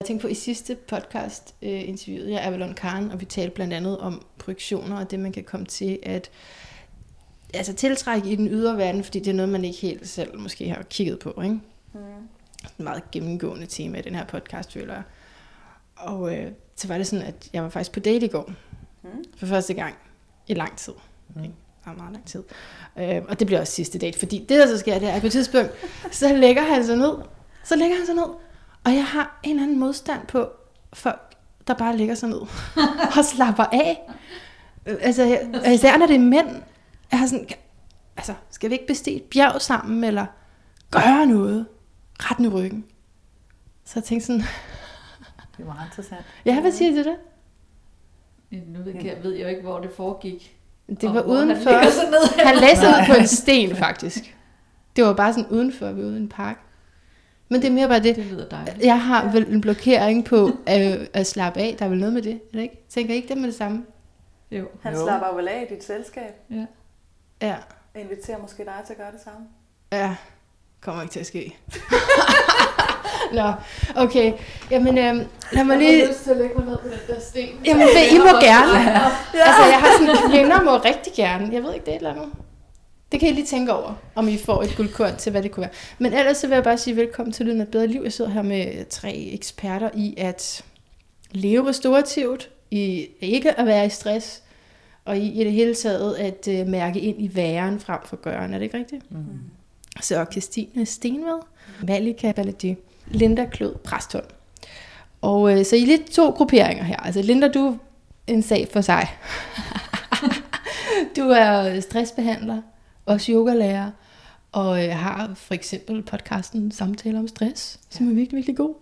Jeg tænkte på, i sidste podcast øh, interviewede jeg Avalon Karen, og vi talte blandt andet om projektioner og det, man kan komme til at altså, tiltrække i den ydre verden, fordi det er noget, man ikke helt selv måske har kigget på. Ikke? Mm. Et meget gennemgående tema i den her podcast, føler jeg. Og øh, så var det sådan, at jeg var faktisk på date i går. Mm. For første gang i lang tid. Mm. Ikke? Meget, meget lang tid. Øh, og det bliver også sidste date, fordi det, der så sker, det er, at på et tidspunkt, så lægger han sig ned. Så lægger han sig ned. Og jeg har en eller anden modstand på folk, der bare ligger sig ned og slapper af. Altså, jeg, især når det er mænd. Jeg har sådan, altså, skal vi ikke bestige et bjerg sammen, eller gøre noget? Ret nu ryggen. Så jeg tænkte sådan... Det var interessant. Ja, hvad siger du til det? Nu ved jeg, ved jeg ikke, hvor det foregik. Det var udenfor. Han, han lagde sig ned på en sten, faktisk. Det var bare sådan udenfor, vi var ude i en park. Men det er mere bare det. Det lyder dejligt. Jeg har ja. vel en blokering på at, at slappe af. Der er vel noget med det, er det ikke? Tænker I ikke det med det samme? Jo. Han Jo. slapper vel af i dit selskab. Ja. Ja. Og inviterer måske dig til at gøre det samme. Ja. Kommer ikke til at ske. Nå, okay. Jamen, øhm, lad mig lige... lyst til at lægge mig ned på den der sten. Jamen, det, I må gerne. Altså, jeg har sådan, kvinder må rigtig gerne. Jeg ved ikke, det er et eller andet. Det kan I lige tænke over, om I får et guldkorn til, hvad det kunne være. Men ellers så vil jeg bare sige velkommen til Lyden af et bedre liv. Jeg sidder her med tre eksperter i at leve restaurativt, i ikke at være i stress, og i, i det hele taget at uh, mærke ind i væren frem for gøren. Er det ikke rigtigt? Mm. Så Christine Stenved, Malika Baladi, Linda Klød Præstholm. Og øh, så I er lidt to grupperinger her. Altså Linda, du er en sag for sig. du er stressbehandler, også yogalærer, og øh, har for eksempel podcasten Samtaler om stress, som er virkelig, virkelig god.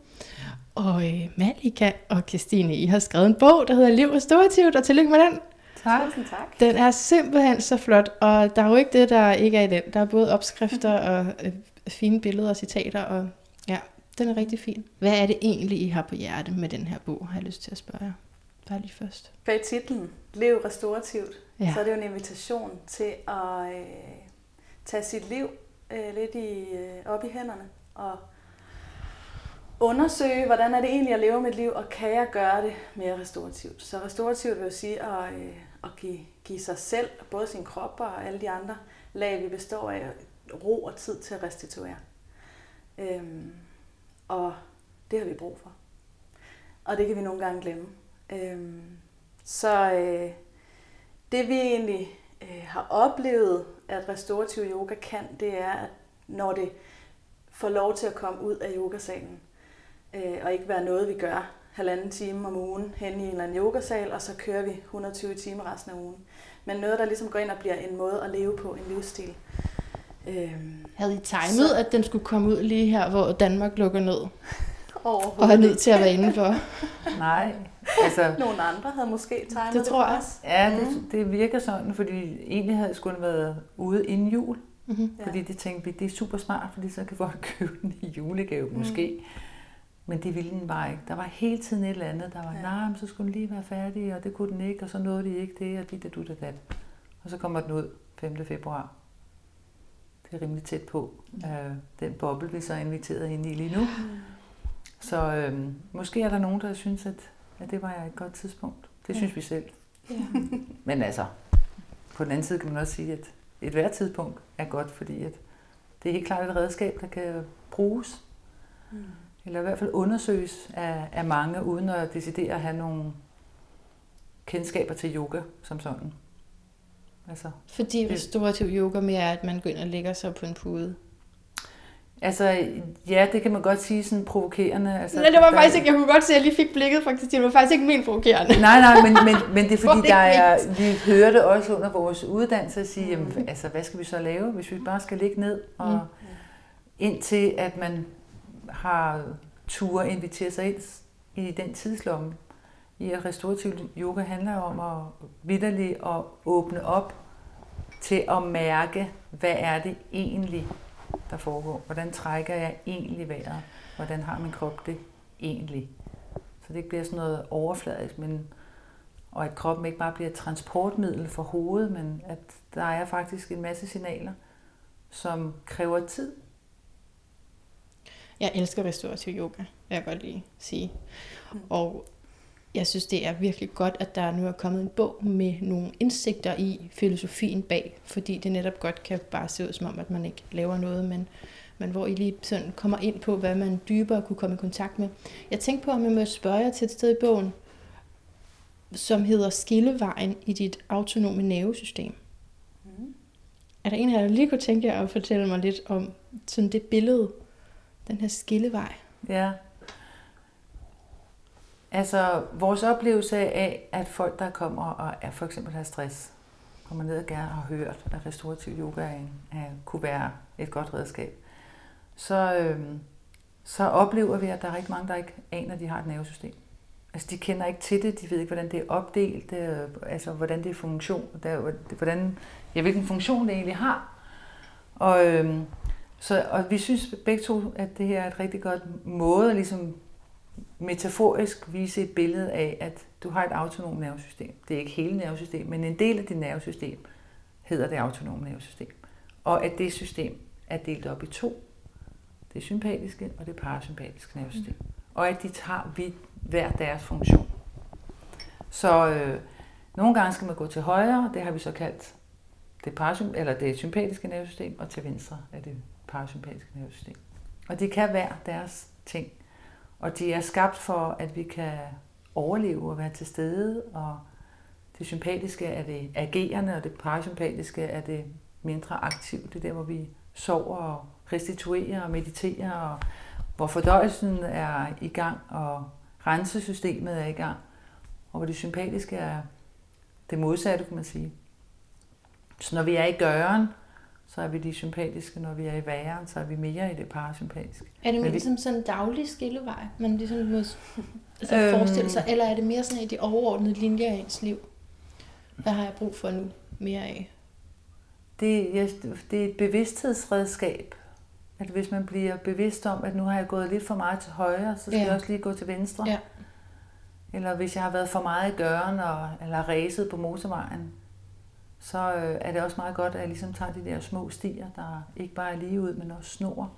Og øh, Malika og Christine, I har skrevet en bog, der hedder Liv Restaurativt, og tillykke med den. Tak. Tusind tak. Den er simpelthen så flot, og der er jo ikke det, der ikke er i den. Der er både opskrifter og øh, fine billeder og citater, og ja, den er rigtig fin. Hvad er det egentlig, I har på hjerte med den her bog, har jeg lyst til at spørge jer. Bare lige først. Bag titlen, Lev restaurativt, Ja. så er det jo en invitation til at øh, tage sit liv øh, lidt i, øh, op i hænderne og undersøge, hvordan er det egentlig at leve mit liv, og kan jeg gøre det mere restaurativt. Så restaurativt vil jo sige at, øh, at give, give sig selv, både sin krop og alle de andre lag, vi består af, ro og tid til at restituere. Øhm, og det har vi brug for. Og det kan vi nogle gange glemme. Øhm, så øh, det vi egentlig øh, har oplevet, at restaurativ yoga kan, det er, at når det får lov til at komme ud af yogasalen, øh, og ikke være noget, vi gør halvanden time om ugen hen i en eller anden yogasal, og så kører vi 120 timer resten af ugen. Men noget, der ligesom går ind og bliver en måde at leve på, en livsstil. Øhm, Havde I timet, at den skulle komme ud lige her, hvor Danmark lukker ned, og er nødt til at være indenfor? Nej, altså, Nogle andre havde måske tegnet Det tror jeg. os. ja, det, det virker sådan, fordi egentlig havde jeg skulle været ude inden jul. Mm-hmm. Fordi det tænkte vi, det er super smart, fordi så kan folk købe den i julegave måske. Men det ville den bare ikke. Der var hele tiden et eller andet, der var, Ja. nej, men så skulle den lige være færdig, og det kunne den ikke, og så nåede de ikke det, og dit og dut og dat. Og så kommer den ud 5. februar. Det er rimelig tæt på øh, den boble, vi så er inviteret ind i lige nu. Så øh, måske er der nogen, der synes, at, at det var et godt tidspunkt. Det Ja. synes vi selv. Ja. Men altså, på den anden side kan man også sige, at et hvert tidspunkt er godt, fordi at det er helt klart et redskab, der kan bruges, Mm. eller i hvert fald undersøges af, af mange, uden at decidere at have nogle kendskaber til yoga som sådan. Altså, Fordi Det- restaurativ yoga mere er, at man går ind og lægger sig på en pude. Altså ja, det kan man godt sige sådan provokerende. Altså, Nej, det var der- faktisk ikke, jeg kunne godt se, at jeg lige fik blikket faktisk, det var faktisk ikke min provokerende. Nej, nej, men, men, men det er fordi, er der det er, vi hørte også under vores uddannelse at sige, jamen, altså, hvad skal vi så lave, hvis vi bare skal ligge ned og Mm. indtil at man har ture invitere sig ind i den tidslomme. I at restaurativ yoga handler om at vidderligt at åbne op til at mærke, hvad er det egentlig, der foregår. Hvordan trækker jeg egentlig vejret? Hvordan har min krop det egentlig? Så det ikke bliver sådan noget overfladisk, men, og at kroppen ikke bare bliver et transportmiddel for hovedet, men at der er faktisk en masse signaler, som kræver tid. Jeg elsker restaurativ yoga, vil jeg godt lige sige. Og jeg synes, det er virkelig godt, at der nu er kommet en bog med nogle indsigter i filosofien bag, fordi det netop godt kan bare se ud som om, at man ikke laver noget, men, men hvor I lige sådan kommer ind på, hvad man dybere kunne komme i kontakt med. Jeg tænkte på, om jeg må spørge jer til et sted i bogen, som hedder Skillevejen i dit autonome nervesystem. Mm. Er der en af jer, der lige kunne tænke jer at fortælle mig lidt om sådan det billede, den her skillevej? Ja. Altså, vores oplevelse af, at folk, der kommer og er for eksempel har stress, kommer ned og gerne har hørt, at restorativ yoga er øh, kunne være et godt redskab, så, øh, så oplever vi, at der er rigtig mange, der ikke aner, at de har et nervesystem. Altså, de kender ikke til det, de ved ikke, hvordan det er opdelt, øh, altså, hvordan det er funktion, der, hvordan, ja, hvilken funktion det egentlig har. Og, øh, så, og vi synes begge to, at det her er et rigtig godt måde at ligesom metaforisk vise et billede af, at du har et autonomt nervesystem. Det er ikke hele nervesystemet, men en del af dit nervesystem hedder det autonome nervesystem. Og at det system er delt op i to. Det sympatiske og det parasympatiske nervesystem. Mm. Og at de tager vidt hver deres funktion. Så øh, nogle gange skal man gå til højre, det har vi så kaldt det, parasymp- eller det sympatiske nervesystem, og til venstre er det parasympatiske nervesystem. Og de kan hver deres ting. Og de er skabt for, at vi kan overleve og være til stede, og det sympatiske er det agerende, og det parasympatiske er det mindre aktivt. Det er der, hvor vi sover og restituerer og mediterer, og hvor fordøjelsen er i gang, og rensesystemet er i gang, og hvor det sympatiske er det modsatte, kan man sige. Så når vi er i gøren, så er vi de sympatiske. Når vi er i væren, så er vi mere i det parasympatiske. Er det mere vi... som sådan en daglig skillevej, man ligesom må altså øhm... forestille sig, eller er det mere sådan i de overordnede linjer af ens liv? Hvad har jeg brug for nu mere af? Det, ja, det er et bevidsthedsredskab. At hvis man bliver bevidst om, at nu har jeg gået lidt for meget til højre, så skal ja. jeg også lige gå til venstre. Ja. Eller hvis jeg har været for meget i gøren, og, eller ræset på motorvejen, så øh, er det også meget godt, at jeg ligesom tager de der små stier, der ikke bare er lige ud, men også snor.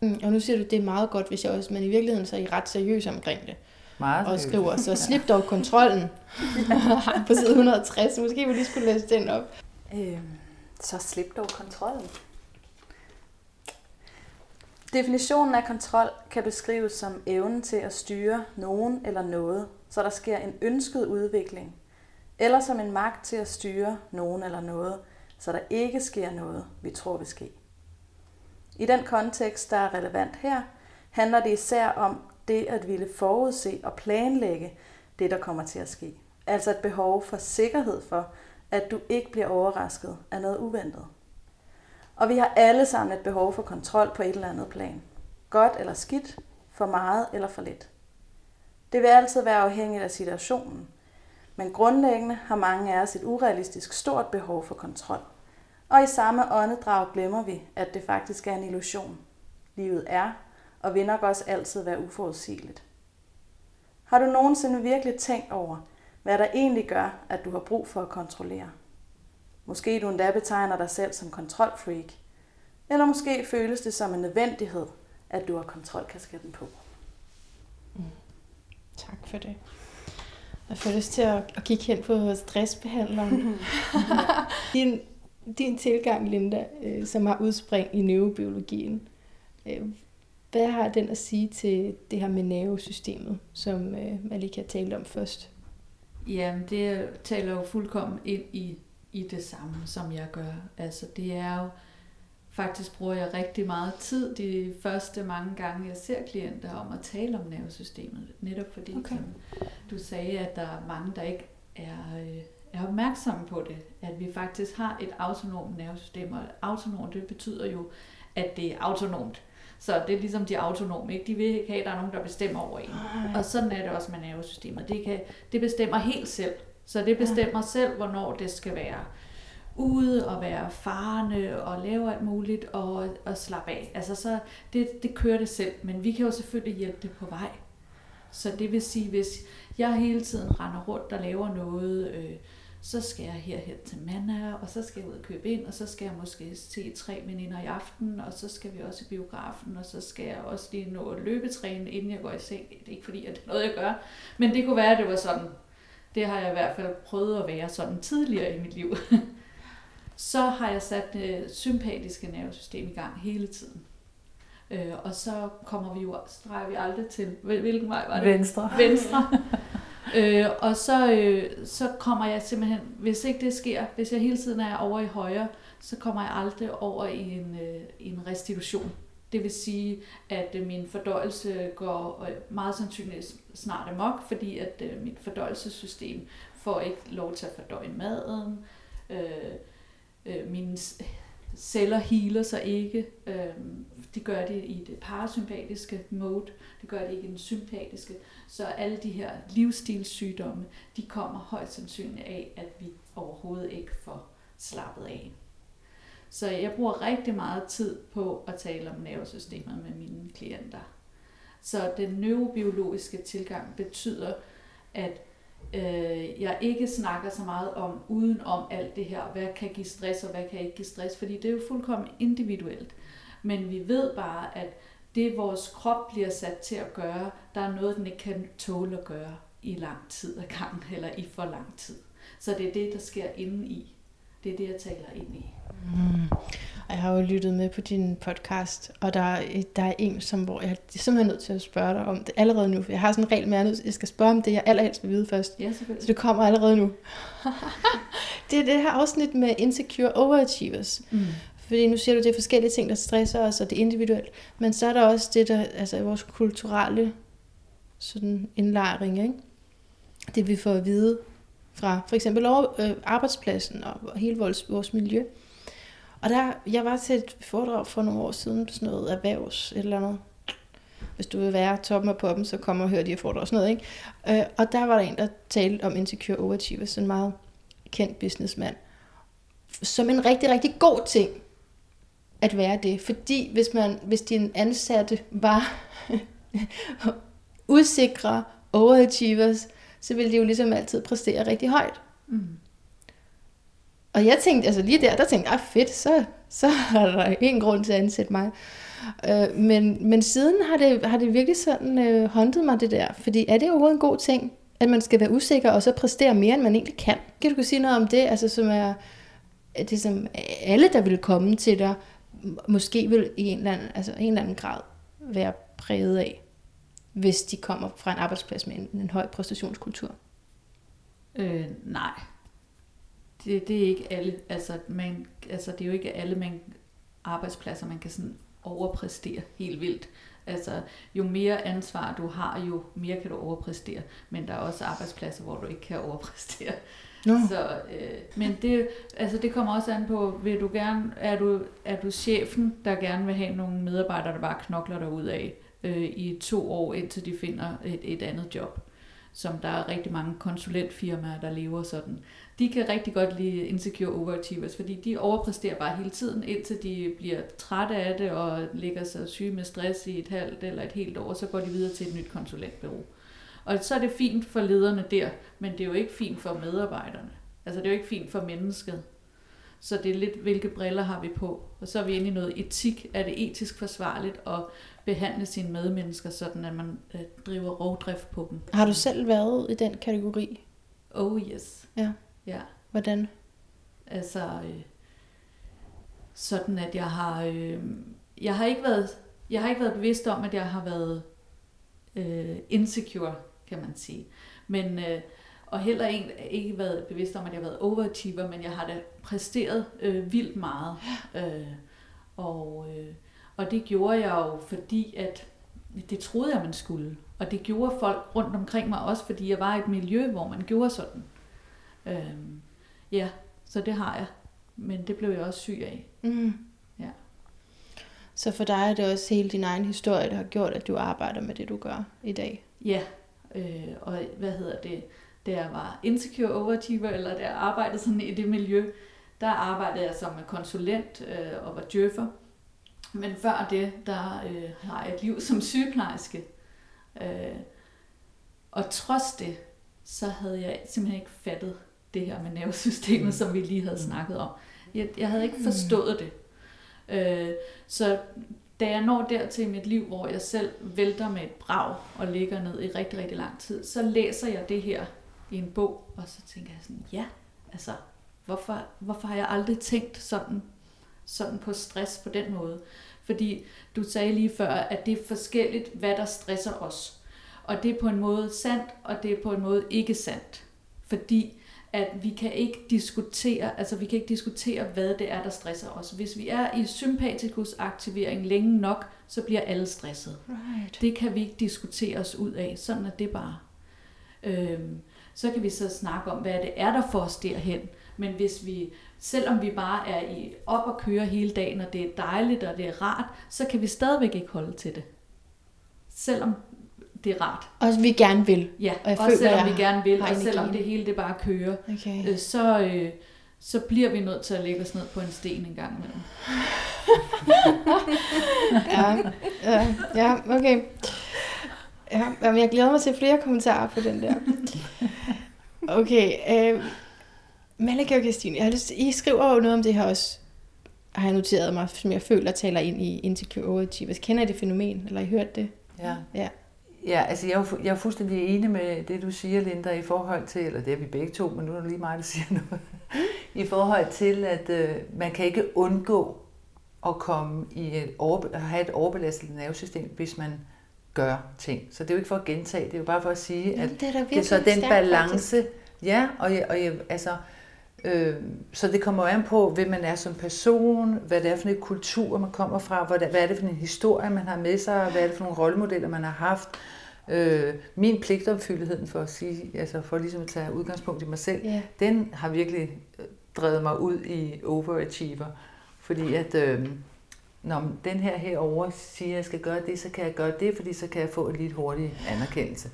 Mm, og nu siger du, at det er meget godt, hvis jeg også, men i virkeligheden så er I ret seriøs omkring det. Meget og skriver, så slip dog kontrollen på side 160. Måske vi lige skulle læse den op. Øhm, så slip dog kontrollen. Definitionen af kontrol kan beskrives som evnen til at styre nogen eller noget, så der sker en ønsket udvikling eller som en magt til at styre nogen eller noget, så der ikke sker noget, vi tror vil ske. I den kontekst, der er relevant her, handler det især om det at ville forudse og planlægge det, der kommer til at ske. Altså et behov for sikkerhed for, at du ikke bliver overrasket af noget uventet. Og vi har alle sammen et behov for kontrol på et eller andet plan. Godt eller skidt, for meget eller for lidt. Det vil altid være afhængigt af situationen, men grundlæggende har mange af os et urealistisk stort behov for kontrol. Og i samme åndedrag glemmer vi, at det faktisk er en illusion. Livet er, og vil nok også altid være uforudsigeligt. Har du nogensinde virkelig tænkt over, hvad der egentlig gør, at du har brug for at kontrollere? Måske du endda betegner dig selv som kontrolfreak. Eller måske føles det som en nødvendighed, at du har kontrolkasketten på. Mm. Tak for det. Jeg får lyst til at, at kigge hen på stressbehandleren. din, din tilgang, Linda, øh, som har udspring i neurobiologien, øh, hvad har den at sige til det her med nervesystemet, som øh, Malika talte om først? Jamen, det taler jo fuldkommen ind i, i det samme, som jeg gør. Altså, det er jo Faktisk bruger jeg rigtig meget tid de første mange gange, jeg ser klienter om at tale om nervesystemet. Netop fordi, okay. som du sagde, at der er mange, der ikke er, øh, er opmærksomme på det. At vi faktisk har et autonomt nervesystem, og autonomt, det betyder jo, at det er autonomt. Så det er ligesom de autonome, ikke? De vil ikke have, at der er nogen, der bestemmer over en. Ej. Og sådan er det også med nervesystemet. Det, kan, det bestemmer helt selv. Så det bestemmer ja. selv, hvornår det skal være ude og være farne og lave alt muligt og, og slappe af. Altså så det, det kører det selv, men vi kan jo selvfølgelig hjælpe det på vej. Så det vil sige, hvis jeg hele tiden render rundt og laver noget, øh, så skal jeg herhen til Manna, og så skal jeg ud og købe ind, og så skal jeg måske se tre veninder i aften, og så skal vi også i biografen, og så skal jeg også lige nå at løbetræne, inden jeg går i seng. Det er ikke fordi, at det er noget, jeg gør, men det kunne være, at det var sådan. Det har jeg i hvert fald prøvet at være sådan tidligere i mit liv. så har jeg sat det sympatiske nervesystem i gang hele tiden. Øh, og så kommer vi jo, streger vi aldrig til, hvilken vej var det? Venstre. Venstre. øh, og så, øh, så kommer jeg simpelthen, hvis ikke det sker, hvis jeg hele tiden er over i højre, så kommer jeg aldrig over i en, øh, en restitution. Det vil sige, at øh, min fordøjelse går øh, meget sandsynligt snart amok, fordi at øh, mit fordøjelsessystem får ikke lov til at fordøje maden. Øh, øh, mine celler healer sig ikke. Øh, de gør det i det parasympatiske mode, det gør det ikke i den sympatiske. Så alle de her livsstilssygdomme, de kommer højst sandsynligt af, at vi overhovedet ikke får slappet af. Så jeg bruger rigtig meget tid på at tale om nervesystemet med mine klienter. Så den neurobiologiske tilgang betyder, at øh, jeg ikke snakker så meget om uden om alt det her, hvad kan give stress og hvad kan ikke give stress, fordi det er jo fuldkommen individuelt. Men vi ved bare, at det vores krop bliver sat til at gøre, der er noget, den ikke kan tåle at gøre i lang tid ad gang, eller i for lang tid. Så det er det, der sker inde i. Det er det, jeg taler ind i. Mm. Jeg har jo lyttet med på din podcast, og der er, der er en, som, hvor jeg er simpelthen nødt til at spørge dig om det allerede nu. Jeg har sådan en regel med, at jeg skal spørge om det, jeg allerhelst vil vide først. Ja, selvfølgelig. Så det kommer allerede nu. det er det her afsnit med Insecure Overachievers. Mm. Fordi nu siger du, det er forskellige ting, der stresser os, og det er individuelt. Men så er der også det, der altså vores kulturelle sådan indlejring, ikke? Det vi får at vide fra for eksempel over, øh, arbejdspladsen og hele vores, vores miljø. Og der, jeg var til et foredrag for nogle år siden, sådan noget erhvervs, et eller andet. Hvis du vil være toppen af poppen, så kommer og hør de her foredrag og sådan noget, ikke? Øh, og der var der en, der talte om insecure overachievers, en meget kendt businessmand, som en rigtig, rigtig god ting at være det. Fordi hvis, man, hvis din ansatte var usikre overachievers, så ville de jo ligesom altid præstere rigtig højt. Mm. Og jeg tænkte, altså lige der, der tænkte jeg, ah, fedt, så, så er der ingen grund til at ansætte mig. Øh, men, men siden har det, har det virkelig sådan øh, håndtet mig det der. Fordi er det overhovedet en god ting, at man skal være usikker og så præstere mere, end man egentlig kan? Kan du sige noget om det, altså som er det, som alle, der vil komme til dig, måske vil i en eller anden, altså en eller anden grad være præget af, hvis de kommer fra en arbejdsplads med en, en høj præstationskultur? Øh, nej. Det, det er ikke alle, altså, man, altså det er jo ikke alle man, arbejdspladser, man kan sådan overpræstere helt vildt. Altså, jo mere ansvar du har, jo mere kan du overpræstere. Men der er også arbejdspladser, hvor du ikke kan overpræstere. No. Så, øh, men det, altså det kommer også an på, vil du gerne, er du, er du chefen, der gerne vil have nogle medarbejdere, der bare knokler dig ud af øh, i to år, indtil de finder et, et andet job, som der er rigtig mange konsulentfirmaer, der lever sådan. De kan rigtig godt lide insecure overachievers, fordi de overpræsterer bare hele tiden, indtil de bliver trætte af det og ligger sig syge med stress i et halvt eller et helt år, så går de videre til et nyt konsulentbureau. Og så er det fint for lederne der, men det er jo ikke fint for medarbejderne. Altså det er jo ikke fint for mennesket. Så det er lidt, hvilke briller har vi på. Og så er vi inde i noget etik. Er det etisk forsvarligt at behandle sine medmennesker, sådan at man øh, driver rovdrift på dem? Har du selv været i den kategori? Oh yes. Ja. Ja. Hvordan? Altså, øh, sådan at jeg har, øh, jeg har ikke været, jeg har ikke været bevidst om, at jeg har været øh, insecure kan man sige. Men, øh, og heller ikke, ikke været bevidst om, at jeg har været overachiever, men jeg har da præsteret øh, vildt meget. Øh, og, øh, og det gjorde jeg jo, fordi at det troede jeg, man skulle. Og det gjorde folk rundt omkring mig også, fordi jeg var i et miljø, hvor man gjorde sådan. Øh, ja, så det har jeg. Men det blev jeg også syg af. Mm. Ja. Så for dig er det også hele din egen historie, der har gjort, at du arbejder med det, du gør i dag? Ja, Øh, og hvad hedder det, da jeg var insecure overachiever, eller da jeg arbejdede sådan i det miljø, der arbejdede jeg som konsulent øh, og var djøffer. Men før det, der øh, har jeg et liv som sygeplejerske. Øh, og trods det, så havde jeg simpelthen ikke fattet det her med nervesystemet, mm. som vi lige havde mm. snakket om. Jeg, jeg havde ikke forstået det. Øh, så da jeg når dertil i mit liv, hvor jeg selv vælter med et brag og ligger ned i rigtig, rigtig lang tid, så læser jeg det her i en bog, og så tænker jeg sådan, ja, altså, hvorfor, hvorfor har jeg aldrig tænkt sådan, sådan på stress på den måde? Fordi du sagde lige før, at det er forskelligt, hvad der stresser os. Og det er på en måde sandt, og det er på en måde ikke sandt. Fordi at vi kan ikke diskutere, altså vi kan ikke diskutere, hvad det er, der stresser os. Hvis vi er i sympatikus aktivering længe nok, så bliver alle stresset. Right. Det kan vi ikke diskutere os ud af. Sådan er det bare. Øhm, så kan vi så snakke om, hvad det er, der får os derhen. Men hvis vi, selvom vi bare er i op og køre hele dagen, og det er dejligt, og det er rart, så kan vi stadigvæk ikke holde til det. Selvom det er rart. Og vi gerne vil. Ja, og jeg også føler, selvom vi gerne vil, og selvom det hele det bare kører, okay. øh, så, øh, så bliver vi nødt til at lægge os ned på en sten en gang imellem. ja, ja, ja, okay. Ja, jeg glæder mig til flere kommentarer på den der. Okay, øh, Malika og Christine, jeg har lyst, I skriver jo noget om det her også, har jeg noteret mig, som jeg føler taler ind i Insecure Achievers. Kender I det fænomen, eller har I hørt det? Ja. ja. Ja, altså jeg er, jeg er fuldstændig enig med det, du siger, Linda, i forhold til, eller det er vi begge to, men nu er det lige mig, der siger noget, i forhold til, at øh, man kan ikke undgå at komme i et over, at have et overbelastet nervesystem, hvis man gør ting. Så det er jo ikke for at gentage, det er jo bare for at sige, at det er, det er så den balance, faktisk. ja, og, og jeg, altså, øh, så det kommer an på, hvem man er som person, hvad det er for en kultur, man kommer fra, hvad, er det for en historie, man har med sig, hvad er det for nogle rollemodeller, man har haft, Øh, min pligtopfyldighed for at sige, altså for ligesom at tage udgangspunkt i mig selv, yeah. den har virkelig øh, drevet mig ud i overachiever. Fordi at øh, når den her herover siger, at jeg skal gøre det, så kan jeg gøre det, fordi så kan jeg få en lidt hurtig anerkendelse.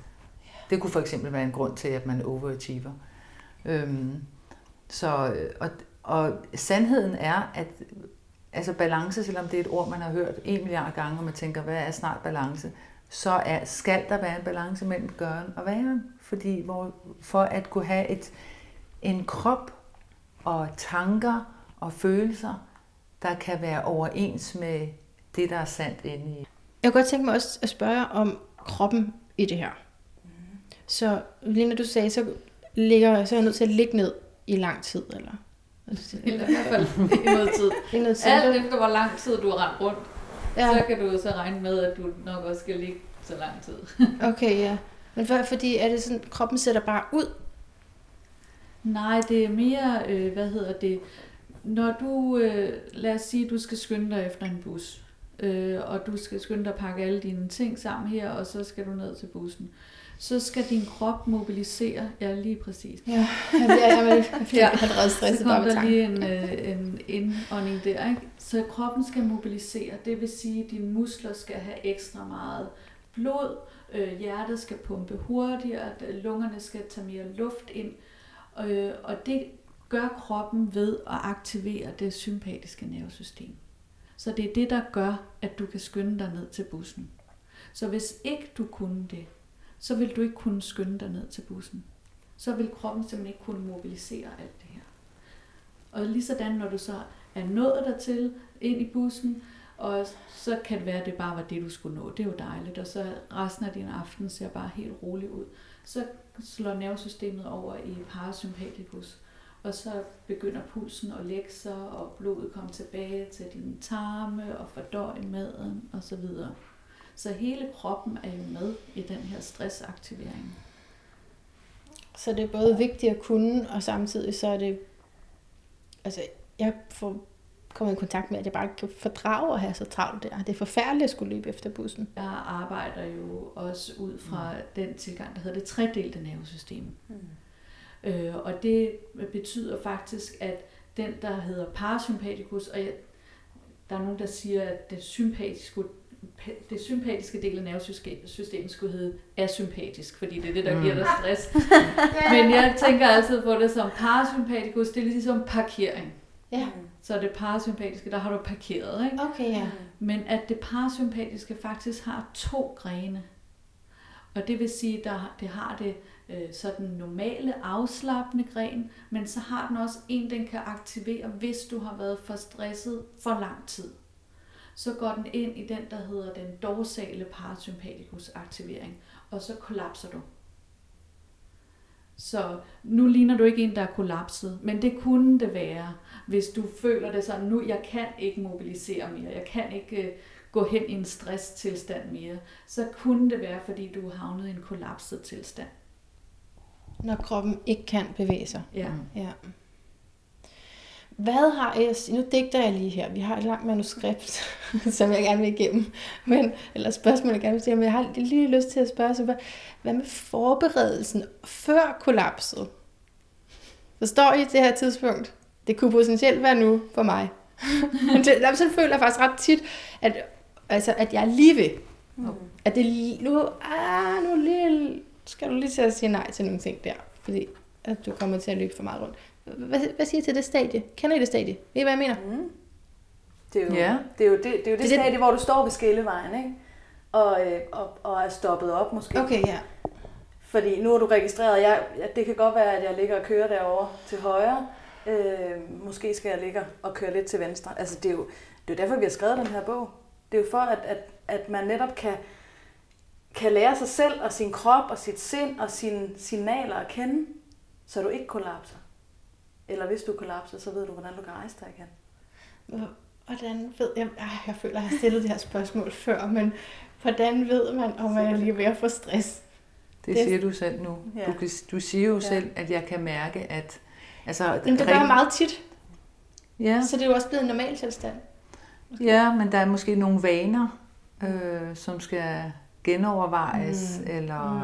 Det kunne for eksempel være en grund til, at man overachiever. Øhm, så, og, og sandheden er, at altså balance, selvom det er et ord, man har hørt en milliard gange, og man tænker, hvad er snart balance, så er, skal der være en balance mellem gøren og væren. Fordi hvor, for at kunne have et, en krop og tanker og følelser, der kan være overens med det, der er sandt inde i. Jeg kunne godt tænke mig også at spørge om kroppen i det her. Så Lina, du sagde, så, ligger, så er jeg nødt til at ligge ned i lang tid, eller? Eller i hvert fald i noget tid. I noget tid. Alt efter hvor lang tid du har rendt rundt ja. så kan du så regne med, at du nok også skal ligge så lang tid. okay, ja. Men for, fordi er det sådan, kroppen sætter bare ud? Nej, det er mere, øh, hvad hedder det, når du, øh, lad os sige, du skal skynde dig efter en bus, øh, og du skal skynde dig at pakke alle dine ting sammen her, og så skal du ned til bussen så skal din krop mobilisere. Ja, lige præcis. Ja, det er jeg ja. allerede stresset Så kommer der lige en, øh, en indånding der. Ikke? Så kroppen skal mobilisere. Det vil sige, at dine muskler skal have ekstra meget blod. Øh, hjertet skal pumpe hurtigere. Lungerne skal tage mere luft ind. Øh, og det gør kroppen ved at aktivere det sympatiske nervesystem. Så det er det, der gør, at du kan skynde dig ned til bussen. Så hvis ikke du kunne det, så vil du ikke kunne skynde dig ned til bussen. Så vil kroppen simpelthen ikke kunne mobilisere alt det her. Og lige sådan, når du så er nået dertil ind i bussen, og så kan det være, at det bare var det, du skulle nå. Det er jo dejligt. Og så resten af din aften ser bare helt rolig ud. Så slår nervesystemet over i parasympatikus. Og så begynder pulsen at lægge sig, og blodet kommer tilbage til dine tarme og fordøje maden osv. Så hele kroppen er jo med i den her stressaktivering. Så det er både vigtigt at kunne, og samtidig så er det, altså jeg får kommet i kontakt med, at jeg bare kan fordrage at have så travlt der. Det er forfærdeligt at skulle løbe efter bussen. Jeg arbejder jo også ud fra mm. den tilgang, der hedder det tredelte nervesystem. Mm. Øh, og det betyder faktisk, at den, der hedder parasympatikus, og jeg, der er nogen, der siger, at det sympatiske det sympatiske del af nervesystemet skulle hedde asympatisk, fordi det er det, der mm. giver dig stress. Men jeg tænker altid på det som parasympatikus, det er ligesom parkering. Ja. Så det parasympatiske, der har du parkeret, ikke? Okay, ja. Men at det parasympatiske faktisk har to grene. Og det vil sige, at der, det har det øh, så den normale afslappende gren, men så har den også en, den kan aktivere, hvis du har været for stresset for lang tid. Så går den ind i den, der hedder den dorsale parasympatikus aktivering, og så kollapser du. Så nu ligner du ikke en, der er kollapset, men det kunne det være, hvis du føler det sådan, nu jeg kan ikke mobilisere mere, jeg kan ikke øh, gå hen i en stresstilstand mere, så kunne det være, fordi du havnet i en kollapset tilstand. Når kroppen ikke kan bevæge sig. Ja. Ja. Hvad har jeg... Nu digter jeg lige her. Vi har et langt manuskript, som jeg gerne vil igennem. Men, eller spørgsmål, jeg gerne vil stille. Men jeg har lige lyst til at spørge, så hvad, hvad med forberedelsen før kollapset? Forstår I det her tidspunkt? Det kunne potentielt være nu for mig. Men det, så føler jeg faktisk ret tit, at, altså, at jeg er lige ved. Mm. At det lige- nu, ah, nu lige, skal du lige til at sige nej til nogle ting der. Fordi at du kommer til at løbe for meget rundt. Hvad, hvad siger I til det stadie? Kender I det stadie? Ved I, hvad jeg mener? Mm. Det er jo, Ja. det, er jo det, det, er jo det, Det er det- stadie, hvor du står ved skillevejen, ikke? Og, øh, og, og er stoppet op måske. Okay, ja. Fordi nu er du registreret, jeg, ja, det kan godt være, at jeg ligger og kører derovre til højre. Øh, måske skal jeg ligge og køre lidt til venstre. Altså, det er jo det er derfor, vi har skrevet den her bog. Det er jo for, at, at, at man netop kan, kan lære sig selv og sin krop og sit sind og sine signaler at kende, så du ikke kollapser. Eller hvis du kollapser, så ved du, hvordan du kan rejse dig igen. Hvordan ved jeg... Ej, jeg føler, at jeg har stillet det her spørgsmål før, men hvordan ved man, om man er lige ved at få stress? Det Det- siger du selv nu. Ja. Du, kan, du siger jo Ja. selv, at jeg kan mærke, at... Altså, Jamen, det gør jeg meget tit, Ja, så det er jo også blevet en normal tilstand. ja, men der er måske nogle vaner, øh, som skal genovervejes, mm. eller...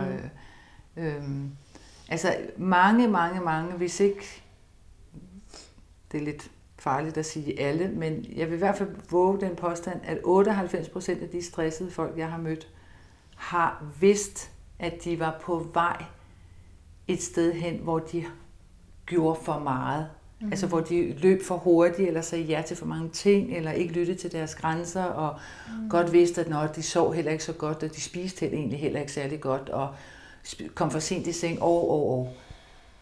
Mm. Øh, øh, altså, mange, mange, mange, hvis ikke... Det er lidt farligt at sige alle, men jeg vil i hvert fald våge den påstand, at 98 procent af de stressede folk, jeg har mødt, har vidst, at de var på vej et sted hen, hvor de gjorde for meget. Mm. Altså hvor de løb for hurtigt, eller sagde ja til for mange ting, eller ikke lyttede til deres grænser, og mm. godt vidste, at når de sov heller ikke så godt, og de spiste heller, egentlig heller ikke særlig godt, og kom for sent i seng år, år, år.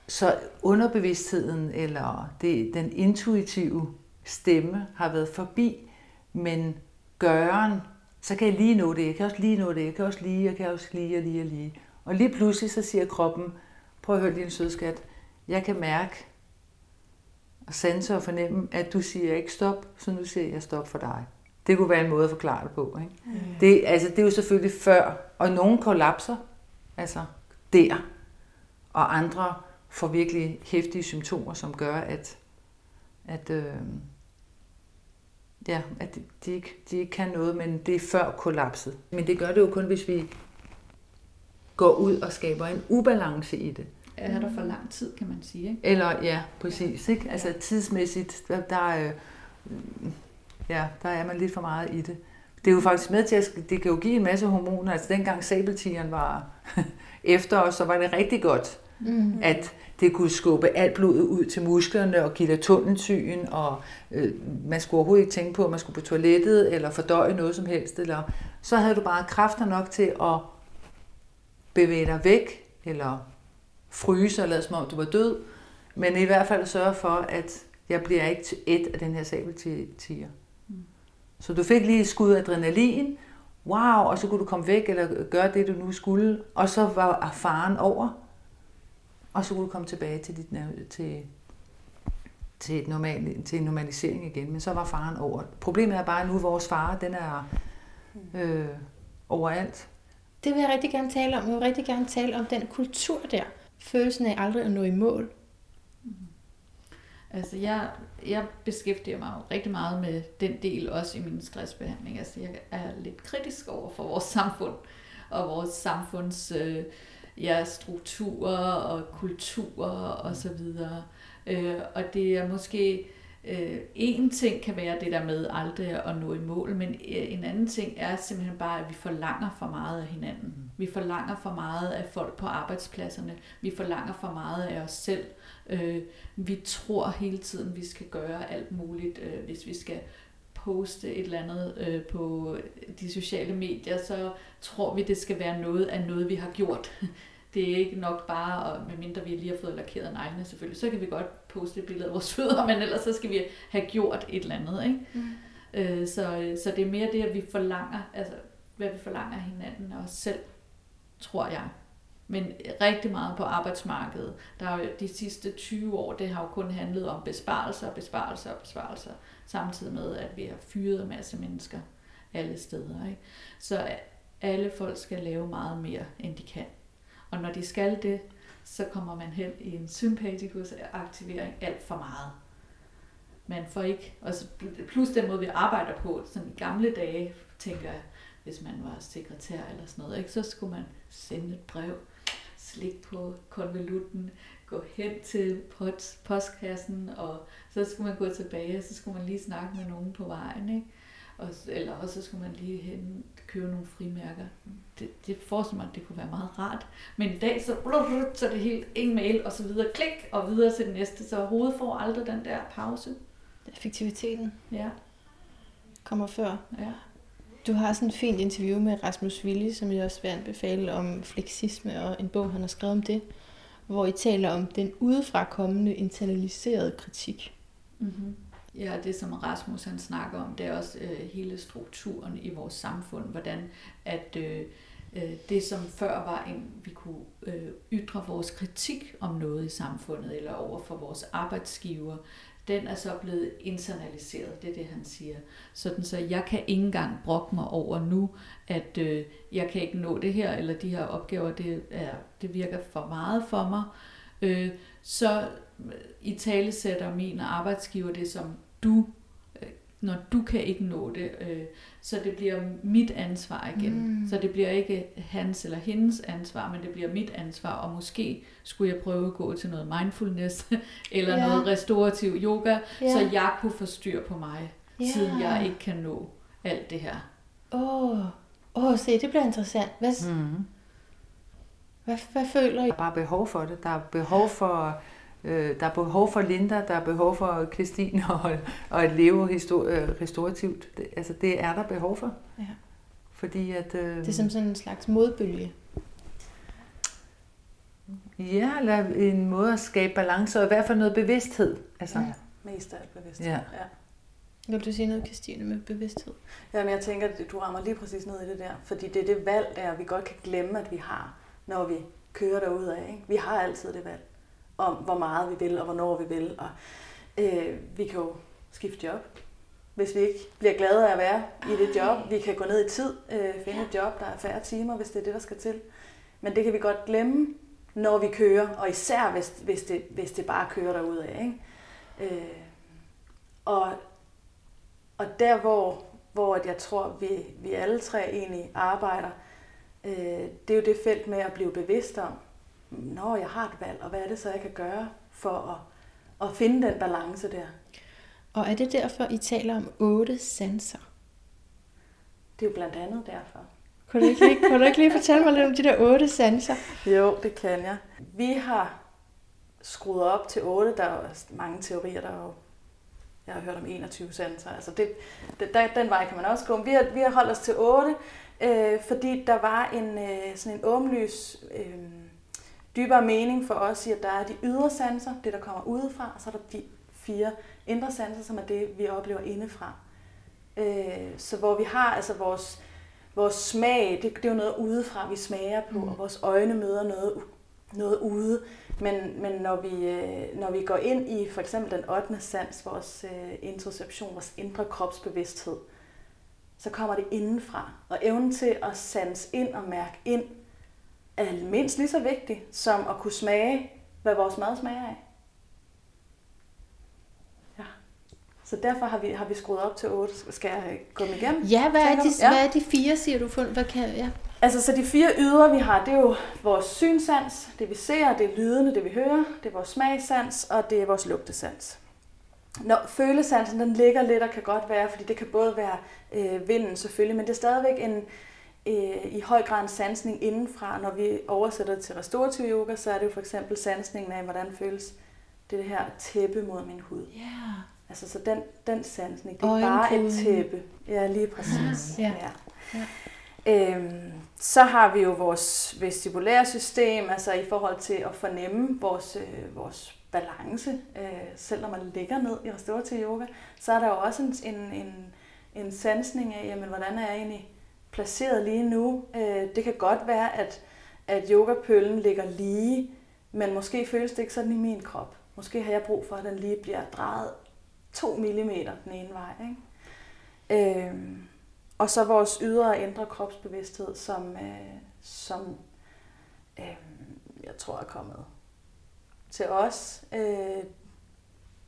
Så underbevidstheden, eller det, den intuitive stemme, har været forbi, men gøren, så kan jeg lige nå det, jeg kan også lige nå det, jeg kan også lige, jeg kan også lige og lige og lige. Og lige pludselig så siger kroppen, prøv at høre din sødskat, jeg kan mærke og sanse og fornemme, at du siger ikke stop, så nu siger jeg stop for dig. Det kunne være en måde at forklare det på. Ikke? Mm. Det, altså, det er jo selvfølgelig før, og nogen kollapser, altså der, og andre får virkelig hæftige symptomer, som gør, at, at, øh, ja, at de, ikke, de ikke kan noget, men det er før kollapset. Men det gør det jo kun, hvis vi går ud og skaber en ubalance i det. Er der for lang tid, kan man sige. Ikke? Eller, ja, præcis. Ikke? Altså tidsmæssigt, der, der, er, ja, der er man lidt for meget i det. Det er jo faktisk med til, at det kan jo give en masse hormoner. Altså dengang sabeltigeren var efter os, så var det rigtig godt, Mm. at det kunne skubbe alt blodet ud til musklerne og give dig tunnelsyn, og øh, man skulle overhovedet ikke tænke på, at man skulle på toilettet eller fordøje noget som helst. Eller, så havde du bare kræfter nok til at bevæge dig væk, eller fryse og lade som om du var død, men i hvert fald sørge for, at jeg bliver ikke til et af den her sabeltiger. Mm. Så du fik lige et skud adrenalin, wow, og så kunne du komme væk eller gøre det, du nu skulle, og så var faren over, og så kunne du komme tilbage til, dit, til, til, et normal, til en normalisering igen, men så var faren over. Problemet er bare, at nu vores far, den er øh, overalt. Det vil jeg rigtig gerne tale om. Jeg vil rigtig gerne tale om den kultur der. Følelsen af aldrig at nå i mål. Altså jeg, jeg beskæftiger mig jo rigtig meget med den del også i min stressbehandling. Altså jeg er lidt kritisk over for vores samfund og vores samfunds øh, ja, strukturer og kulturer og så videre. Øh, og det er måske øh, en ting kan være det der med aldrig at nå i mål, men øh, en anden ting er simpelthen bare, at vi forlanger for meget af hinanden. Vi forlanger for meget af folk på arbejdspladserne. Vi forlanger for meget af os selv. Øh, vi tror hele tiden, vi skal gøre alt muligt, øh, hvis vi skal poste et eller andet øh, på de sociale medier, så tror vi, det skal være noget af noget, vi har gjort. Det er ikke nok bare, og medmindre vi lige har fået lakeret neglene selvfølgelig, så kan vi godt poste et billede af vores fødder, men ellers så skal vi have gjort et eller andet. Ikke? Mm. Øh, så, så det er mere det, at vi forlanger, altså hvad vi forlanger hinanden og os selv, tror jeg. Men rigtig meget på arbejdsmarkedet. Der er jo de sidste 20 år, det har jo kun handlet om besparelser, besparelser og besparelser, samtidig med, at vi har fyret en masse mennesker alle steder. Ikke? Så alle folk skal lave meget mere, end de kan. Og når de skal det, så kommer man hen i en sympatikus aktivering alt for meget. Man får ikke, og plus den måde, vi arbejder på, sådan i gamle dage, tænker jeg, hvis man var sekretær eller sådan noget, ikke, så skulle man sende et brev, slik på konvolutten, gå hen til post, postkassen, og så skulle man gå tilbage, og så skulle man lige snakke med nogen på vejen, ikke? Og, eller også så skulle man lige hen købe nogle frimærker. Det, det forestiller mig, at det kunne være meget rart. Men i dag, så, så er det helt en mail, og så videre, klik, og videre til det næste. Så hovedet får aldrig den der pause. Effektiviteten Ja. kommer før. ja. Du har sådan et fint interview med Rasmus Willi, som jeg også vil anbefale om fleksisme og en bog, han har skrevet om det, hvor I taler om den udefra kommende internaliserede kritik. Mm-hmm. Ja, det som Rasmus han snakker om, det er også øh, hele strukturen i vores samfund, hvordan at øh, øh, det som før var en, vi kunne øh, ytre vores kritik om noget i samfundet, eller over for vores arbejdsgiver, den er så blevet internaliseret, det er det, han siger. Sådan så jeg kan ikke engang brokke mig over nu, at øh, jeg kan ikke nå det her, eller de her opgaver, det, er, det virker for meget for mig. Øh, så i tale sætter min arbejdsgiver det som du, når du kan ikke nå det, øh, så det bliver mit ansvar igen. Mm. Så det bliver ikke hans eller hendes ansvar, men det bliver mit ansvar, og måske skulle jeg prøve at gå til noget mindfulness, eller Ja. noget restaurativ yoga, Ja. så jeg kunne få styr på mig, Ja. siden jeg ikke kan nå alt det her. Åh, oh, oh, se, det bliver interessant. Hvad, Mm. hvad, hvad føler I? Der er bare behov for det. Der er behov for, øh, der er behov for Linda, der er behov for Christine og, og at leve histor- øh, restaurativt. Det, altså, det er der behov for. Ja. Fordi at... Øh, Det er som sådan en slags modbølge. Ja, eller en måde at skabe balance, og i hvert fald noget bevidsthed. Altså, Ja. Mest af alt bevidst. Ja. ja. Vil du sige noget, Christine, med bevidsthed? Jamen, jeg tænker, at du rammer lige præcis ned i det der. Fordi det er det valg, der vi godt kan glemme, at vi har, når vi kører derud af. Ikke? Vi har altid det valg om, hvor meget vi vil, og hvornår vi vil. Og øh, vi kan jo skifte job, hvis vi ikke bliver glade af at være i det job. Vi kan gå ned i tid, øh, finde et job, der er færre timer, hvis det er det, der skal til. Men det kan vi godt glemme, når vi kører, og især hvis, hvis, det, hvis det bare kører derud af. Ikke? Øh, og, og der, hvor, hvor at jeg tror, vi, vi alle tre egentlig arbejder, øh, det er jo det felt med at blive bevidst om, når jeg har et valg, og hvad er det så, jeg kan gøre for at, at finde den balance der. Og er det derfor, I taler om otte sanser? Det er jo blandt andet derfor. Kunne du ikke lige, kunne du ikke lige fortælle mig lidt om de der otte sanser? Jo, det kan jeg. Vi har skruet op til 8. Der er mange teorier, der er jo jeg har hørt om 21 sanser. Altså det, det, der, den vej kan man også gå. Vi har, vi har holdt os til 8, øh, fordi der var en øh, sådan en åbenlys øh, dybere mening for os i, at der er de ydre sanser, det der kommer udefra, og så er der de fire indre sanser, som er det, vi oplever indefra. Øh, så hvor vi har altså vores, vores smag, det, det er jo noget udefra, vi smager på, mm. og vores øjne møder noget, noget ude. Men, men når, vi, øh, når vi går ind i for eksempel den 8. sans, vores øh, interoception, vores indre kropsbevidsthed, så kommer det indenfra. Og evnen til at sanse ind og mærke ind, er mindst lige så vigtig som at kunne smage, hvad vores mad smager af. Ja. Så derfor har vi, har vi skruet op til 8. Skal jeg gå dem igennem? Ja, hvad er, de? Ja. hvad er de fire, siger du? Hvad kan, ja. Altså, så de fire ydre, vi har, det er jo vores synsans, det vi ser, det er lydene, det vi hører, det er vores smagsans, og det er vores lugtesans. Når følesansen, den ligger lidt og kan godt være, fordi det kan både være øh, vinden selvfølgelig, men det er stadigvæk en, øh, i høj grad en sansning indenfra. Når vi oversætter til restaurativ yoga, så er det jo for eksempel sansningen af, hvordan føles det her tæppe mod min hud. Ja. Altså, så den, den sansning, det er bare et tæppe. Ja, lige præcis. Ja. ja. Øhm, så har vi jo vores vestibulære system, altså i forhold til at fornemme vores, øh, vores balance, øh, selv når man ligger ned i restaurativ yoga, så er der jo også en, en, en, en sansning af, jamen, hvordan er jeg egentlig placeret lige nu. Øh, det kan godt være, at, at yogapøllen ligger lige, men måske føles det ikke sådan i min krop. Måske har jeg brug for, at den lige bliver drejet 2 mm den ene vej. Ikke? Øhm, og så vores ydre og indre kropsbevidsthed, som, øh, som øh, jeg tror er kommet til os øh,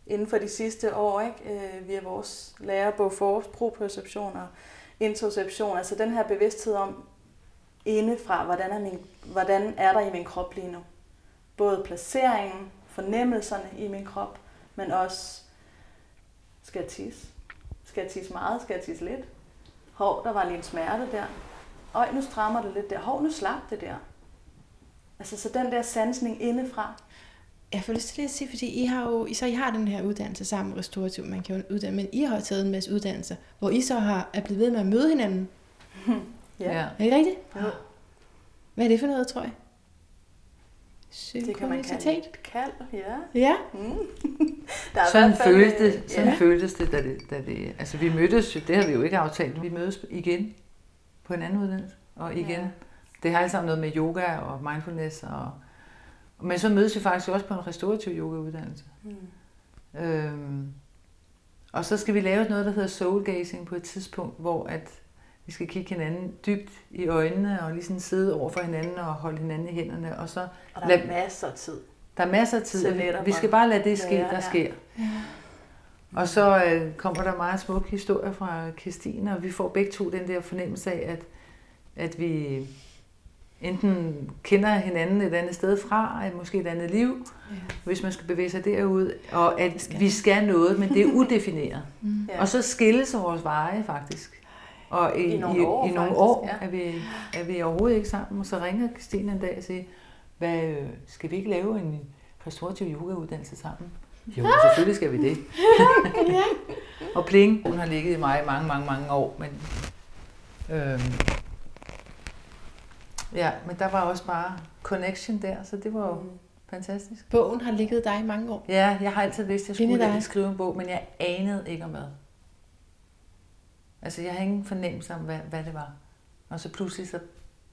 inden for de sidste år, ikke? Øh, via vores lærebog for proprioception og interoception, altså den her bevidsthed om indefra, hvordan er, min, hvordan er der i min krop lige nu. Både placeringen, fornemmelserne i min krop, men også, skal jeg tisse? Skal jeg tisse meget? Skal jeg tisse lidt? Hov, der var lige en smerte der. Øj, nu strammer det lidt der. Hov, nu slap det der. Altså, så den der sansning indefra. Jeg får lyst til at sige, fordi I har jo, så I har den her uddannelse sammen med restaurativ, man kan jo uddanne, men I har taget en masse uddannelser, hvor I så har, er blevet ved med at møde hinanden. Ja. ja. Er det rigtigt? Jo. Hvad er det for noget, tror jeg? Det kan man kalde et kald, ja. Ja. Mm. Der er Sådan fald, føltes øh, det, sådan ja. føltes det, da det, da det, altså vi mødtes jo, det har vi jo ikke aftalt, vi mødes igen på en anden uddannelse, og igen. Ja. Ja. Det har alt sammen noget med yoga og mindfulness, og, men så mødes vi faktisk også på en restaurativ yogauddannelse. Mm. Øhm, og så skal vi lave noget, der hedder soul gazing på et tidspunkt, hvor at vi skal kigge hinanden dybt i øjnene, og ligesom sidde over for hinanden og holde hinanden i hænderne, og så Og der Lad- er masser af tid. der er masser af tid. Vi- skal bare lade det ske, være, der ja. sker. Og så øh, kommer der meget smuk historie fra Christine, og vi får begge to den der fornemmelse af, at, at vi enten kender hinanden et andet sted fra, et måske et andet liv, ja. hvis man skal bevæge sig derud, og at skal vi skal noget, men det er udefineret. Mm. Ja. Og så skilles vores veje faktisk. Og i, I nogle år, i, i nogle faktisk, år ja. er, vi, er vi overhovedet ikke sammen. Og så ringer Christine en dag og siger, Hvad, øh, skal vi ikke lave en restaurativ yogauddannelse sammen? Jo, selvfølgelig skal vi det. og pling, hun har ligget i mig i mange, mange, mange år, men øhm, ja, men der var også bare connection der, så det var jo Mm. fantastisk. Bogen har ligget dig i mange år. Ja, jeg har altid vidst, at jeg skulle dig. skrive en bog, men jeg anede ikke om hvad. Altså, jeg har ingen fornemmelse om, hvad, hvad det var. Og så pludselig så...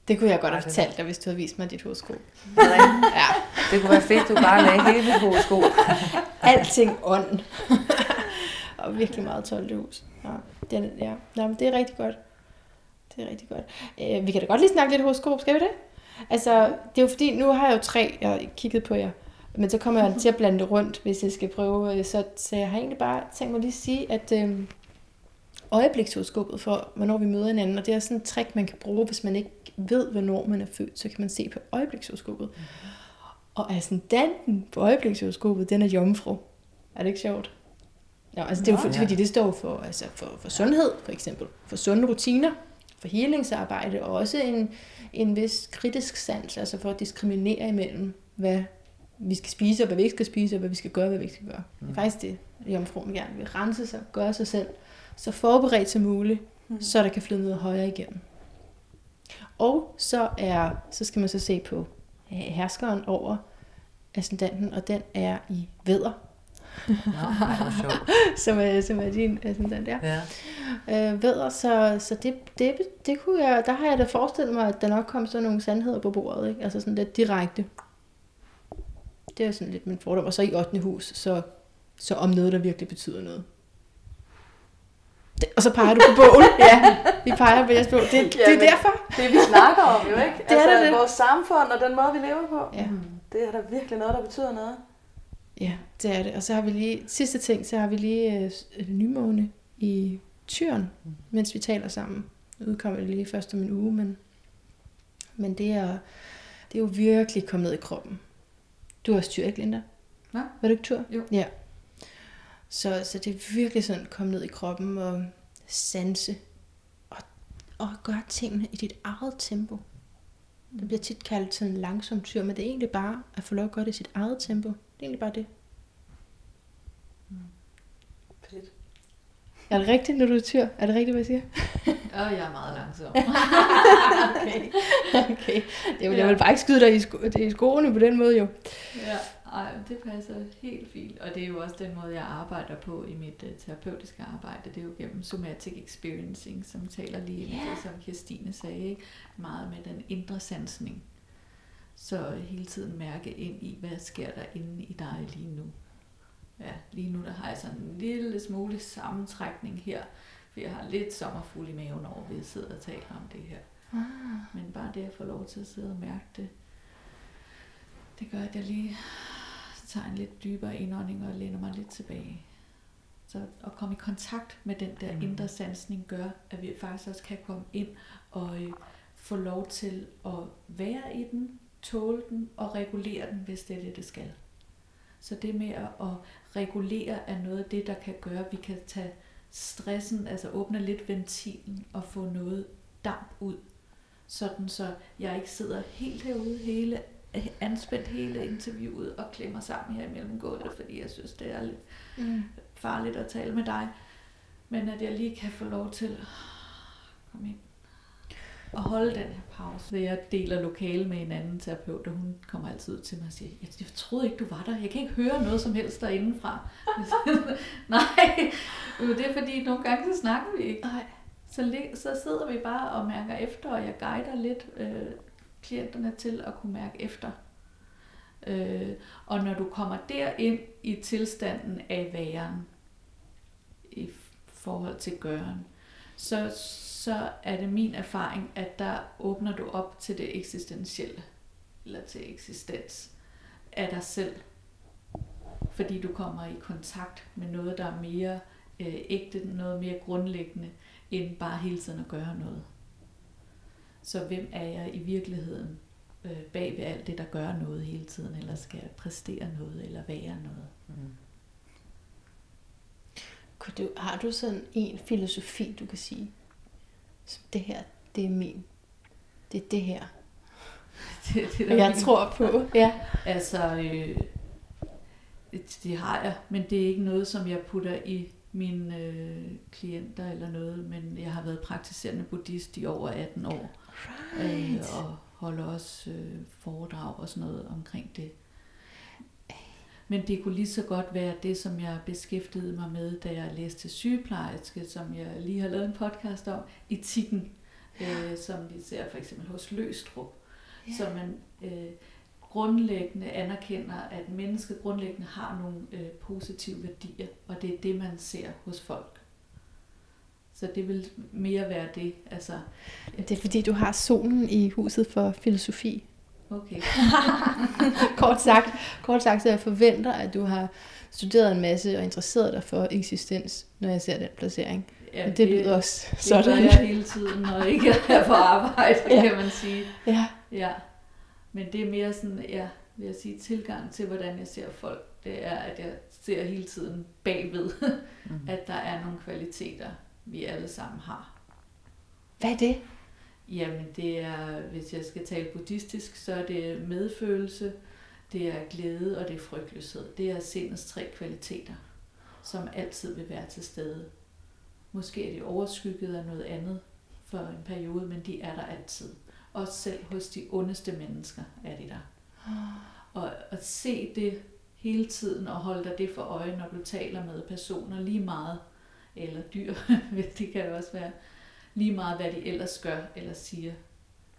Det kunne jeg godt have fortalt dig, hvis du havde vist mig dit rigtigt. Ja, det kunne være fedt, du bare lagde hele mit horoskop. alting ånd. og virkelig meget 12. hus. Ja, det, ja. Nå, men det er rigtig godt. Det er rigtig godt. Øh, vi kan da godt lige snakke lidt horoskop, skal vi det? Altså, det er jo fordi, nu har jeg jo tre, jeg har kigget på jer. Men så kommer jeg til at blande det rundt, hvis jeg skal prøve. øh, Så, så jeg har egentlig bare tænkt mig lige at sige, at øh, øjeblikshoroskopet for, hvornår vi møder hinanden, og det er sådan et trick, man kan bruge, hvis man ikke ved, hvornår man er født, så kan man se på øjeblikshoroskopet. Og ascendanten på øjeblikshoroskopet, den er jomfru. Er det ikke sjovt? Nå, altså det er jo for, ja. fordi det står for, altså for, for sundhed, for eksempel. For sunde rutiner, for healingsarbejde, og også en, en vis kritisk sans, altså for at diskriminere imellem, hvad vi skal spise, og hvad vi ikke skal spise, og hvad vi skal gøre, og hvad vi ikke skal gøre. Det er faktisk det, jomfruen gerne vil rense sig, gøre sig selv, så forberedt som muligt, Mm. så der kan flyde noget højere igennem. Og så, er, så skal man så se på øh, herskeren over ascendanten, og den er i vædder, Nå, som er, som er din ascendant der. Ja. Øh, vædder, så, så det, det, det kunne jeg, der har jeg da forestillet mig, at der nok kom sådan nogle sandheder på bordet, ikke? altså sådan lidt direkte. Det er sådan lidt min fordom. Og så i 8. hus, så, så om noget, der virkelig betyder noget. Det, og så peger du på bogen. ja, vi peger på jeres bog. Det, det Ja, er men- derfor. Det vi snakker om jo, ikke? Det er altså, det, det. vores samfund og den måde, vi lever på. Ja. Det er da virkelig noget, der betyder noget. Ja, det er det. Og så har vi lige, sidste ting, så har vi lige øh, nymåne i Tyren, mens vi taler sammen. Nu udkommer det lige først om en uge, men, men det, er, det er jo virkelig kommet ned i kroppen. Du har styr, ikke Linda? Hvad? Var du ikke tur? Jo. Ja. Så, så det er virkelig sådan kommet ned i kroppen og sanse og, og gøre tingene i dit eget tempo. Det bliver tit kaldt sådan en langsom tur, men det er egentlig bare at få lov at gøre det i sit eget tempo. Det er egentlig bare det. Fedt. Er det rigtigt, når du er tyr? Er det rigtigt, hvad jeg siger? Og jeg er meget langsom. okay. okay. Det vil, jeg vil bare ikke skyde dig i, sko- det er i skoene på den måde, jo. Ja, ej, det passer helt fint. Og det er jo også den måde, jeg arbejder på i mit uh, terapeutiske arbejde. Det er jo gennem somatic experiencing, som taler lige Ja. det, som Kirstine sagde. Ikke? Meget med den indre sansning. Så hele tiden mærke ind i, hvad sker der inde i dig lige nu. Ja, lige nu der har jeg sådan en lille smule sammentrækning her. For jeg har lidt sommerfugl i maven over, at vi sidder og taler om det her. Ah. Men bare det at få lov til at sidde og mærke det, det gør, at jeg lige tager en lidt dybere indånding og læner mig lidt tilbage. Så at komme i kontakt med den der Mhm. indre sansning gør, at vi faktisk også kan komme ind og øh, få lov til at være i den, tåle den og regulere den, hvis det er det, det skal. Så det med at regulere er noget af det, der kan gøre, at vi kan tage stressen, altså åbne lidt ventilen og få noget damp ud. Sådan så jeg ikke sidder helt herude hele anspændt hele interviewet og klemmer sammen her imellem gulvet, fordi jeg synes, det er lidt Mm. farligt at tale med dig. Men at jeg lige kan få lov til at komme ind og holde den her pause. Jeg deler lokale med en anden terapeut, og hun kommer altid ud til mig og siger, jeg, jeg troede ikke, du var der. Jeg kan ikke høre noget som helst derindefra. Nej, jo, det er fordi, nogle gange så snakker vi ikke. Nej. Så, så sidder vi bare og mærker efter, og jeg guider lidt øh, klienterne til at kunne mærke efter. Øh, og når du kommer derind i tilstanden af væren, i forhold til gøren, så, så er det min erfaring, at der åbner du op til det eksistentielle, eller til eksistens af dig selv. Fordi du kommer i kontakt med noget, der er mere øh, ægte, noget mere grundlæggende, end bare hele tiden at gøre noget. Så hvem er jeg i virkeligheden øh, bag ved alt det, der gør noget hele tiden, eller skal jeg præstere noget, eller være noget? Mm. Kunne du, har du sådan en filosofi, du kan sige, som det her, det er min, det er det her, det, det, og jeg tror på. Ja. Altså, øh, det, det har jeg, men det er ikke noget, som jeg putter i mine øh, klienter eller noget, men jeg har været praktiserende buddhist i over 18 år, øh, Right. og holder også øh, foredrag og sådan noget omkring det. Men det kunne lige så godt være det, som jeg beskæftigede mig med, da jeg læste sygeplejerske, som jeg lige har lavet en podcast om, etikken, øh, som vi ser for eksempel hos Løstrup. Ja. Så man øh, grundlæggende anerkender, at mennesket grundlæggende har nogle øh, positive værdier, og det er det, man ser hos folk. Så det vil mere være det. Altså, Det er fordi, du har solen i huset for filosofi. Okay. kort sagt, kort sagt, så jeg forventer, at du har studeret en masse og interesseret dig for eksistens, når jeg ser den placering. Ja, Men det lyder også det sådan. gør jeg hele tiden, når jeg ikke er på arbejde, ja. kan man sige. Ja. Ja. Men det er mere sådan, ja, vil jeg sige, tilgang til, hvordan jeg ser folk. Det er, at jeg ser hele tiden bagved, Mm. at der er nogle kvaliteter, vi alle sammen har. Hvad er det? Jamen det er, hvis jeg skal tale buddhistisk, så er det medfølelse, det er glæde og det er frygtløshed. Det er sindets tre kvaliteter, som altid vil være til stede. Måske er de overskygget af noget andet for en periode, men de er der altid. Også selv hos de ondeste mennesker er de der. Og at se det hele tiden og holde dig det for øje, når du taler med personer lige meget, eller dyr, det kan det også være, lige meget hvad de ellers gør eller siger.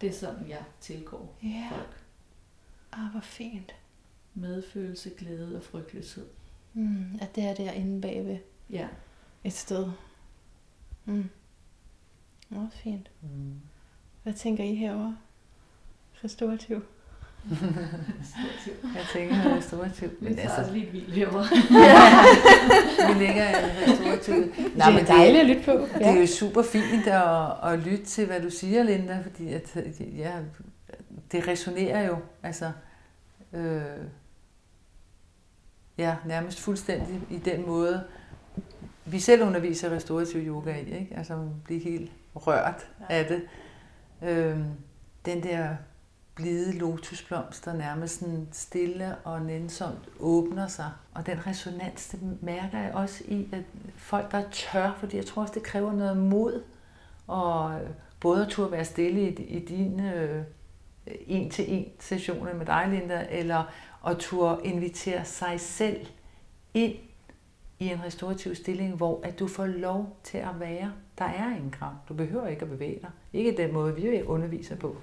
Det er sådan, jeg tilgår Ja. folk. Ah, hvor fint. Medfølelse, glæde og frygtløshed. Mm, at det er derinde bagved Ja. et sted. Mm. Nå, fint. Mm. Hvad tænker I herovre? Restaurativ. Jeg tænker restaurativt. Men altså, altså lige hvil herovre. vi ligger restaurativt. det er dejligt at lytte på. Det er jo super fint at, at lytte til, hvad du siger, Linda, fordi at, ja, det resonerer jo, altså, øh, ja, nærmest fuldstændig i den måde, vi selv underviser restaurativ yoga i, ikke? Altså, man bliver helt rørt af det. Øh, den der blide lotusblomster nærmest sådan stille og nænsomt åbner sig. Og den resonans, det mærker jeg også i, at folk, der er tør, fordi jeg tror også, det kræver noget mod, og øh, både at turde være stille i, i dine øh, en-til-en sessioner med dig, Linda, eller at turde invitere sig selv ind i en restaurativ stilling, hvor at du får lov til at være. Der er ingen krav. Du behøver ikke at bevæge dig. Ikke den måde, vi underviser på.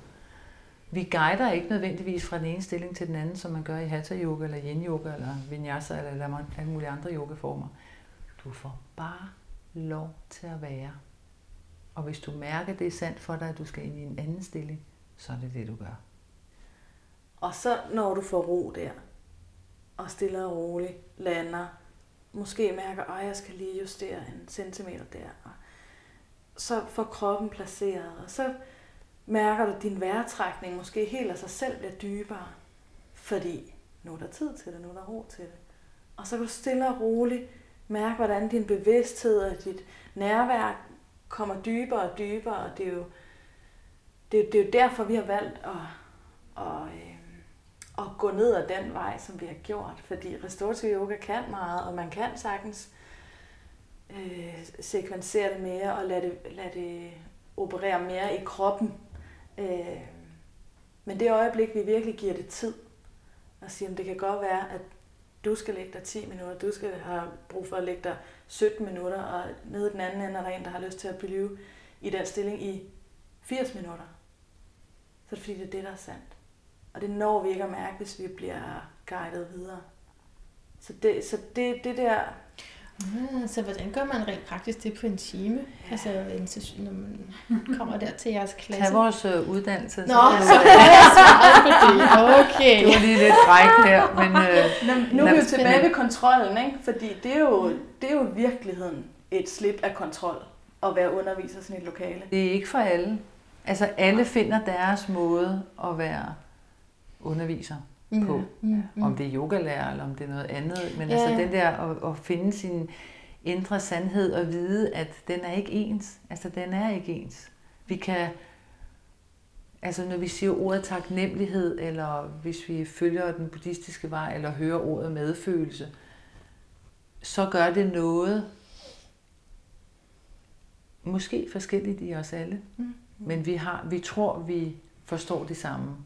Vi guider ikke nødvendigvis fra den ene stilling til den anden, som man gør i Hatha Yoga, eller Yin Yoga, eller Vinyasa, eller alle mulige andre yogaformer. Du får bare lov til at være. Og hvis du mærker, det er sandt for dig, at du skal ind i en anden stilling, så er det det, du gør. Og så når du får ro der, og stille og roligt lander, måske mærker, at jeg skal lige justere en centimeter der, og så får kroppen placeret, og så mærker du, at din vejrtrækning måske helt af sig selv bliver dybere, fordi nu er der tid til det, nu er der ro til det. Og så kan du stille og roligt mærke, hvordan din bevidsthed og dit nærvær kommer dybere og dybere, og det er jo, det, er, det er jo derfor, vi har valgt at, at, øh, at gå ned ad den vej, som vi har gjort. Fordi restorativ yoga kan meget, og man kan sagtens øh, sekvensere det mere og lade det, lade det operere mere i kroppen. Øh, men det øjeblik, vi virkelig giver det tid, og siger, at det kan godt være, at du skal lægge dig 10 minutter, du skal have brug for at lægge dig 17 minutter, og nede i den anden ende er der en, der har lyst til at blive i den stilling i 80 minutter. Så er det fordi, det er det, der er sandt. Og det når vi ikke at mærke, hvis vi bliver guidet videre. Så det, så det, det der... Ah, så hvordan gør man rent praktisk det på en time? Ja. Altså en session, når man kommer der til jeres klasse? Tag vores uh, uddannelse. Nå, så, så kan jeg på det. Okay. Det var lige lidt frækt her, men... Uh, nu, nu er vi jo tilbage ved kontrollen, ikke? Fordi det er, jo, det er jo i virkeligheden et slip af kontrol at være underviser sådan et lokale. Det er ikke for alle. Altså alle finder deres måde at være underviser mm. på. Mm. Om det er yogalærer, eller om det er noget andet. Men ja, altså den der at, at finde sin indre sandhed og vide, at den er ikke ens. Altså den er ikke ens. Vi kan, altså når vi siger ordet taknemmelighed, eller hvis vi følger den buddhistiske vej, eller hører ordet medfølelse, så gør det noget, måske forskelligt i os alle. Mm. Men vi, har, vi tror, vi forstår det samme.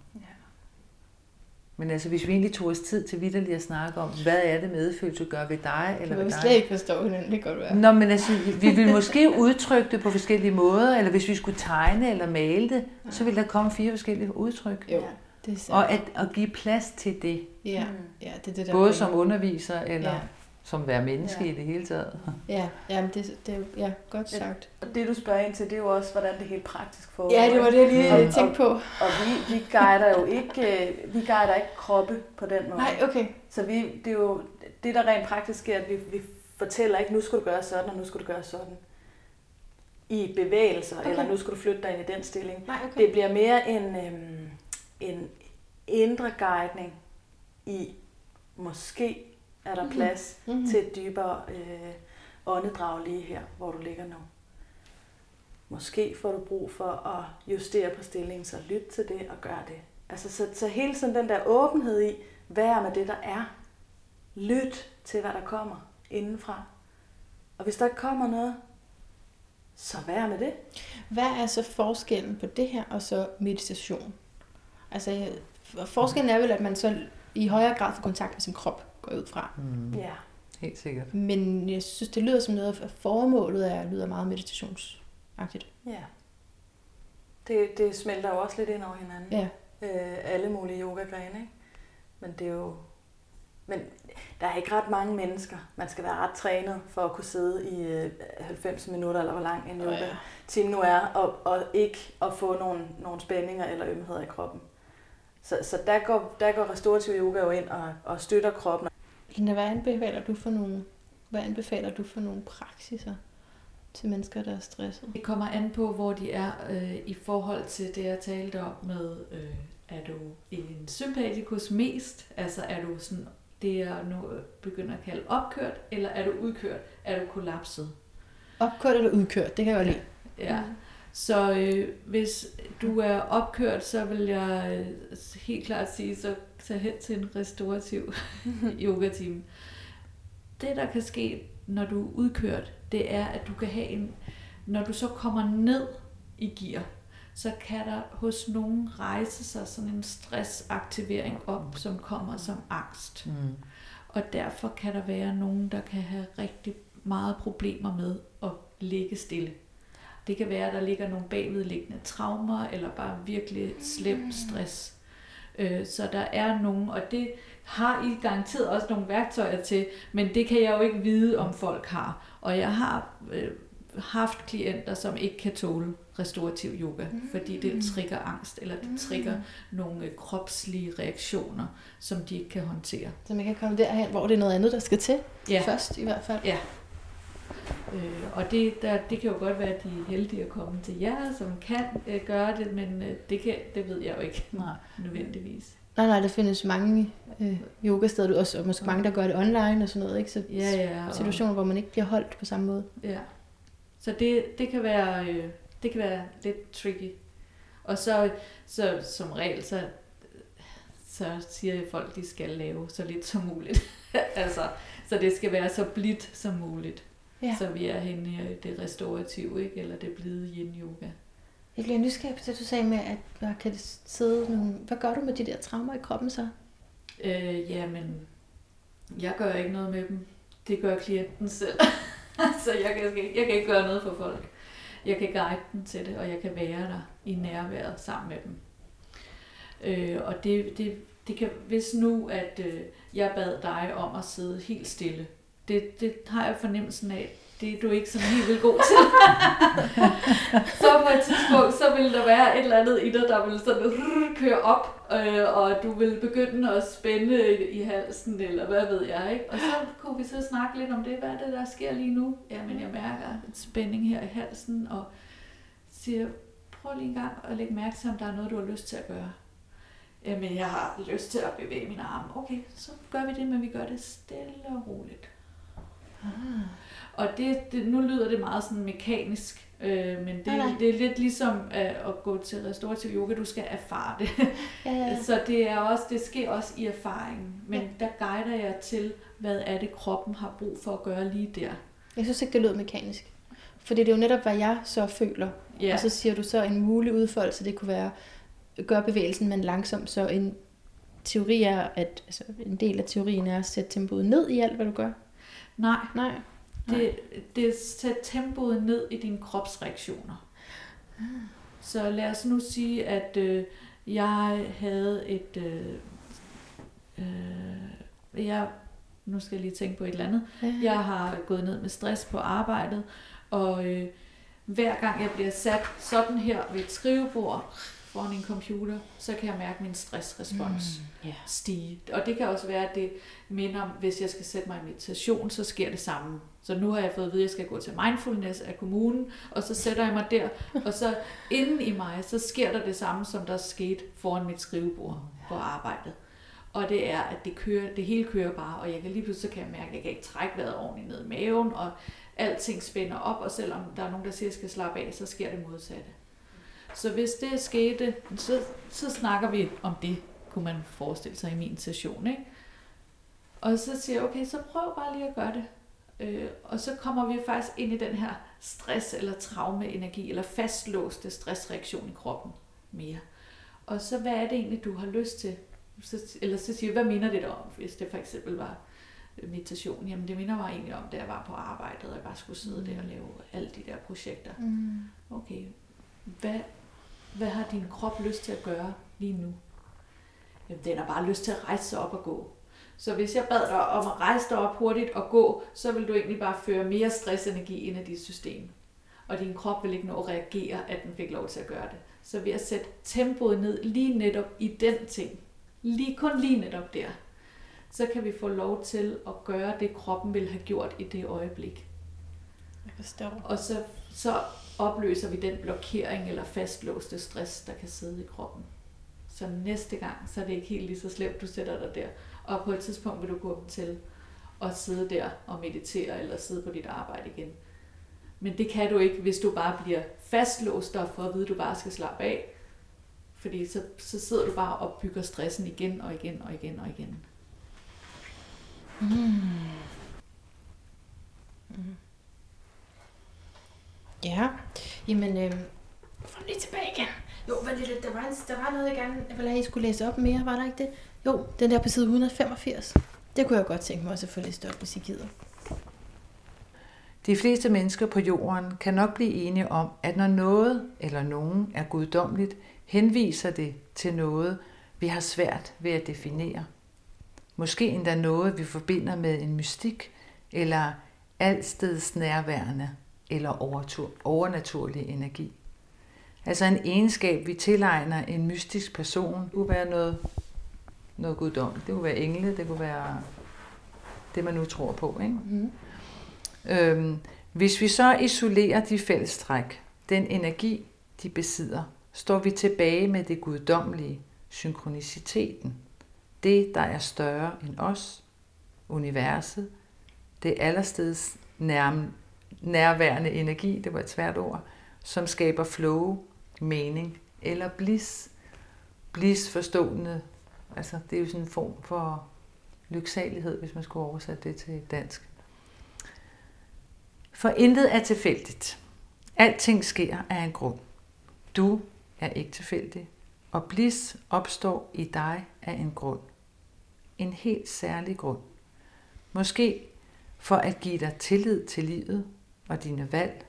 Men altså, hvis vi egentlig tog os tid til vidderligt at snakke om, hvad er det medfølelse gør ved dig eller ved dig? Vi slet ikke forstå hinanden, det kan godt være. Nå, men altså, vi vil måske udtrykke det på forskellige måder, eller hvis vi skulle tegne eller male det, ja. så ville der komme fire forskellige udtryk. Jo, det er sandt. Og at, at give plads til det. Ja, ja det er det, der Både som underviser eller ja som være menneske ja. i det hele taget. Ja, jamen det, det er ja, godt sagt. Og det du spørger ind til, det er jo også, hvordan det helt praktisk foregår. Ja, det var det, jeg lige og, tænkte på. Og, og vi, vi guider jo ikke, øh, vi guider ikke kroppe på den måde. Nej, okay. Så vi, det er jo det, der rent praktisk sker, at vi, vi fortæller ikke, nu skal du gøre sådan, og nu skal du gøre sådan i bevægelser, okay. eller nu skal du flytte dig ind i den stilling. Nej, okay. Det bliver mere en, øhm, en indre guidning i måske er der mm-hmm. plads mm-hmm. til et dybere øh, åndedrag lige her, hvor du ligger nu. Måske får du brug for at justere på stillingen, så lyt til det og gør det. Altså, så, så hele tiden den der åbenhed i, hvad er med det, der er. Lyt til, hvad der kommer indenfra. Og hvis der ikke kommer noget, så hvad med det? Hvad er så forskellen på det her og så meditation? Altså, forskellen er vel, at man så i højere grad får kontakt med sin krop går ud fra. Mm. Ja. Helt sikkert. Men jeg synes, det lyder som noget af formålet er, lyder meget meditationsagtigt. Ja. Det, det smelter jo også lidt ind over hinanden. Ja. Øh, alle mulige yogagrene, ikke? Men det er jo... Men der er ikke ret mange mennesker. Man skal være ret trænet for at kunne sidde i øh, 90 minutter, eller hvor lang en yoga ja. time nu er, og, og ikke at få nogle, nogle spændinger eller ømheder i kroppen. Så, så der, går, der går restaurativ yoga jo ind og, og støtter kroppen. Linda, hvad anbefaler du for nogle, hvad anbefaler du for nogle praksiser til mennesker, der er stresset? Det kommer an på, hvor de er øh, i forhold til det, jeg talte om med, øh, er du en sympatikus mest? Altså er du sådan, det jeg nu begynder at kalde opkørt, eller er du udkørt? Er du kollapset? Opkørt eller udkørt, det kan jeg jo lide. Ja. Så øh, hvis du er opkørt, så vil jeg øh, helt klart sige, så tag hen til en restaurativ yoga-time. Det, der kan ske, når du er udkørt, det er, at du kan have en, når du så kommer ned i gear, så kan der hos nogen rejse sig sådan en stressaktivering op, som kommer som angst. Mm. Og derfor kan der være nogen, der kan have rigtig meget problemer med at ligge stille. Det kan være, at der ligger nogle bagvedliggende traumer, eller bare virkelig slem stress. Øh, Så der er nogen, og det har I garanteret også nogle værktøjer til, men det kan jeg jo ikke vide, om folk har. Og jeg har øh, haft klienter, som ikke kan tåle restorativ yoga, fordi det trigger angst, eller det trigger nogle øh, kropslige reaktioner, som de ikke kan håndtere. Så man kan komme derhen, hvor det er noget andet, der skal til. Ja. Først i hvert fald. Ja. Øh, og det, der, det kan jo godt være, at de er heldige at komme til jer, som kan øh, gøre det, men øh, det, kan, det ved jeg jo ikke Nej. nødvendigvis. Nej, nej, der findes mange øh, yogasteder, du også, og måske mange, der gør det online og sådan noget, ikke? Så Ja, ja. Og, situationer, hvor man ikke bliver holdt på samme måde. ja. Så det, det, kan være, øh, det kan være lidt tricky. Og så, så som regel, så, så siger folk, at de skal lave så lidt som muligt. altså, så det skal være så blidt som muligt. Ja. Så vi er henne i det restaurative, ikke? eller det blide yin-yoga. Jeg bliver nysgerrig på det, du sagde med, at der kan sidde nogle... Hvad gør du med de der traumer i kroppen så? Øh, jamen, jeg gør ikke noget med dem. Det gør klienten selv. så jeg kan, jeg kan ikke gøre noget for folk. Jeg kan guide dem til det, og jeg kan være der i nærværet sammen med dem. Øh, og det, det, det kan, hvis nu, at øh, jeg bad dig om at sidde helt stille, det, det har jeg fornemmelsen af, det er du ikke sådan helt vildt god til. så på et tidspunkt, så vil der være et eller andet i dig, der vil sådan køre op, øh, og du vil begynde at spænde i, i halsen, eller hvad ved jeg, ikke? Og så kunne vi så snakke lidt om det, hvad er det, der sker lige nu? Jamen, jeg mærker en spænding her i halsen, og siger, prøv lige en gang at lægge mærke til, om der er noget, du har lyst til at gøre. Jamen, jeg har lyst til at bevæge mine arme. Okay, så gør vi det, men vi gør det stille og roligt. Og det, det, nu lyder det meget sådan mekanisk, øh, men det, Nej, nej. det er lidt ligesom øh, at gå til restaurativ yoga, du skal erfare det. Ja, ja, ja. Så det, er også, det sker også i erfaringen, men Ja. der guider jeg til, hvad er det kroppen har brug for at gøre lige der. Jeg synes ikke, det lød mekanisk. Fordi det er jo netop, hvad jeg så føler. Ja, Og så siger du så en mulig udfoldelse, det kunne være, gøre bevægelsen, men langsomt. Så en teori er, at altså, en del af teorien er at sætte tempoet ned i alt, hvad du gør. Nej, Nej. det, det sætter tempoet ned i dine kropsreaktioner. Så lad os nu sige, at øh, jeg havde et... Øh, øh, jeg, nu skal jeg lige tænke på et eller andet. Jeg har gået ned med stress på arbejdet, og øh, hver gang jeg bliver sat sådan her ved et skrivebord foran en computer, så kan jeg mærke min stressrespons Ja. stige. Og det kan også være, at det minder om, hvis jeg skal sætte mig i meditation, så sker det samme. Så nu har jeg fået at vide, at jeg skal gå til mindfulness af kommunen, og så sætter jeg mig der, og så inden i mig, så sker der det samme, som der skete foran mit skrivebord på arbejdet. Og det er, at det, kører, det hele kører bare, og jeg kan lige pludselig så kan jeg mærke, at jeg kan ikke trække vejret ordentligt ned i maven, og alting spænder op, og selvom der er nogen, der siger, at jeg skal slappe af, så sker det modsatte. Så hvis det skete, så, så snakker vi om det, kunne man forestille sig i min session. Ikke? Og så siger jeg, okay, så prøv bare lige at gøre det. Øh, og så kommer vi faktisk ind i den her stress- eller traumeenergi, eller fastlåste stressreaktion i kroppen mere. Og så hvad er det egentlig, du har lyst til? Så, eller så siger jeg, hvad minder det om, hvis det for eksempel var meditation? Jamen det minder mig egentlig om, da jeg var på arbejdet, og jeg bare skulle sidde der og lave alle de der projekter. Mm. Okay, hvad, hvad har din krop lyst til at gøre lige nu? Jamen, den har bare lyst til at rejse sig op og gå. Så hvis jeg bad dig om at rejse dig op hurtigt og gå, så vil du egentlig bare føre mere stressenergi ind i dit system. Og din krop vil ikke nå at reagere, at den fik lov til at gøre det. Så ved at sætte tempoet ned lige netop i den ting, lige, kun lige netop der, så kan vi få lov til at gøre det, kroppen vil have gjort i det øjeblik. Jeg forstår. Og så, så opløser vi den blokering eller fastlåste stress, der kan sidde i kroppen. Så næste gang, så er det ikke helt lige så slemt, du sætter dig der. Og på et tidspunkt vil du gå til at sidde der og meditere, eller sidde på dit arbejde igen. Men det kan du ikke, hvis du bare bliver fastlåst og for at vide, at du bare skal slappe af. Fordi så, så sidder du bare og opbygger stressen igen og igen og igen og igen. Mm. Ja, jamen, øh, få lige tilbage igen. Jo, vent lidt, der var, en, der var noget, jeg gerne ville have, I skulle læse op mere, var der ikke det? Jo, den der på side 185. Det kunne jeg godt tænke mig også at få læst op, hvis I gider. De fleste mennesker på jorden kan nok blive enige om, at når noget eller nogen er guddommeligt, henviser det til noget, vi har svært ved at definere. Måske endda noget, vi forbinder med en mystik eller altsteds nærværende eller overnaturlig energi. Altså en egenskab, vi tilegner en mystisk person, det kunne være noget, noget guddommeligt. Det kunne være engle, det kunne være det, man nu tror på. Ikke? Mm. Øhm, hvis vi så isolerer de fællestræk, den energi, de besidder, står vi tilbage med det guddommelige, synkroniciteten. Det, der er større end os, universet, det allersteds nærm, nærværende energi, det var et svært ord, som skaber flow, mening eller bliss. Bliss forstående, altså det er jo sådan en form for lyksalighed, hvis man skulle oversætte det til dansk. For intet er tilfældigt. Alting sker af en grund. Du er ikke tilfældig, og bliss opstår i dig af en grund. En helt særlig grund. Måske for at give dig tillid til livet og dine valg.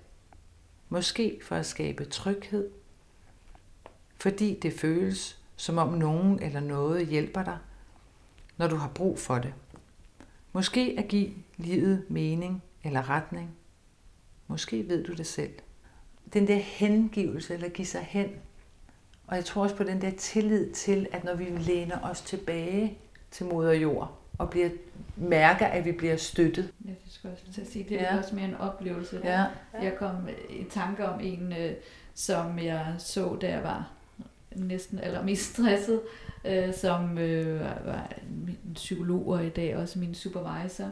Måske for at skabe tryghed. Fordi det føles, som om nogen eller noget hjælper dig, når du har brug for det. Måske at give livet mening eller retning. Måske ved du det selv. Den der hengivelse, eller give sig hen. Og jeg tror også på den der tillid til, at når vi læner os tilbage til moder jord, og bliver, mærker, at vi bliver støttet. Ja, skal jeg også sige. Det er ja. også mere en oplevelse. Ja. Jeg kom i tanke om en, øh, som jeg så, da jeg var næsten allermest stresset, øh, som øh, var min psykolog og i dag også min supervisor.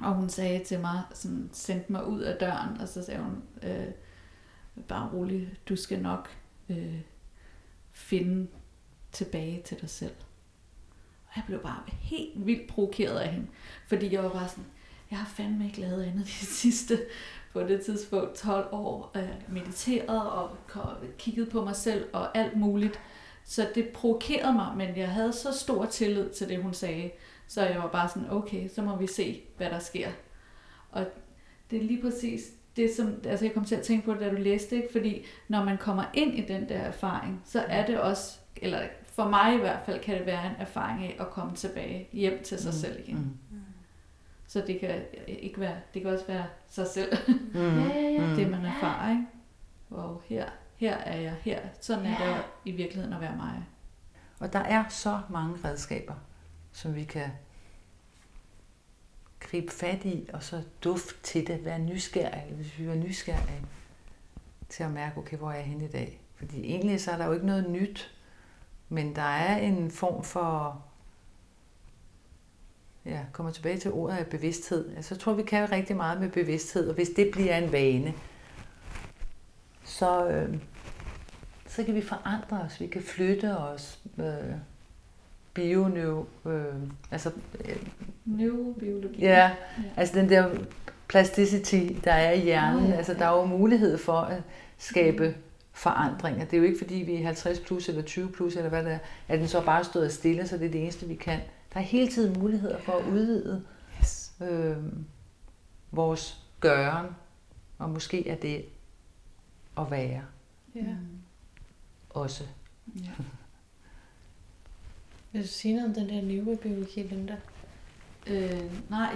Og hun sagde til mig, sådan, sendte mig ud af døren, og så sagde hun, øh, bare rolig, du skal nok øh, finde tilbage til dig selv. Og jeg blev bare helt vildt provokeret af hende, fordi jeg var bare sådan, jeg har fandme ikke lavet andet de sidste på det tidspunkt 12 år, øh, mediteret og kigget på mig selv og alt muligt. Så det provokerede mig, men jeg havde så stor tillid til det, hun sagde, så jeg var bare sådan, okay, så må vi se, hvad der sker. Og det er lige præcis det, som altså jeg kom til at tænke på da du læste, ikke? fordi når man kommer ind i den der erfaring, så er det også, eller for mig i hvert fald, kan det være en erfaring af at komme tilbage hjem til sig mm. selv igen. Mm. Så det kan ikke være, det kan også være sig selv. Mm. ja, ja, ja. Det man erfarer, ikke? Wow, her, her er jeg, her. Sådan er det i virkeligheden at være mig. Og der er så mange redskaber, som vi kan gribe fat i, og så duft til det, være nysgerrig, hvis vi er nysgerrige, til at mærke, okay, hvor er jeg henne i dag? Fordi egentlig så er der jo ikke noget nyt, men der er en form for, ja, kommer tilbage til ordet af bevidsthed. Altså, jeg tror, vi kan rigtig meget med bevidsthed, og hvis det bliver en vane, så, øh, så kan vi forandre os, vi kan flytte os, øh, bio øh, altså øh, neurobiologi. Ja, ja, altså den der plasticity, der er i hjernen, oh, ja. altså der er jo mulighed for at skabe forandringer. Det er jo ikke fordi vi er 50 plus eller 20 plus eller hvad det er, at den så bare stået stille, så det er det eneste vi kan. Der er hele tiden muligheder for at udvide yes. øh, vores gøren, og måske er det at være. Ja. Også. Ja. Vil du sige noget om den der neurobiologi, Linda? Øh, nej.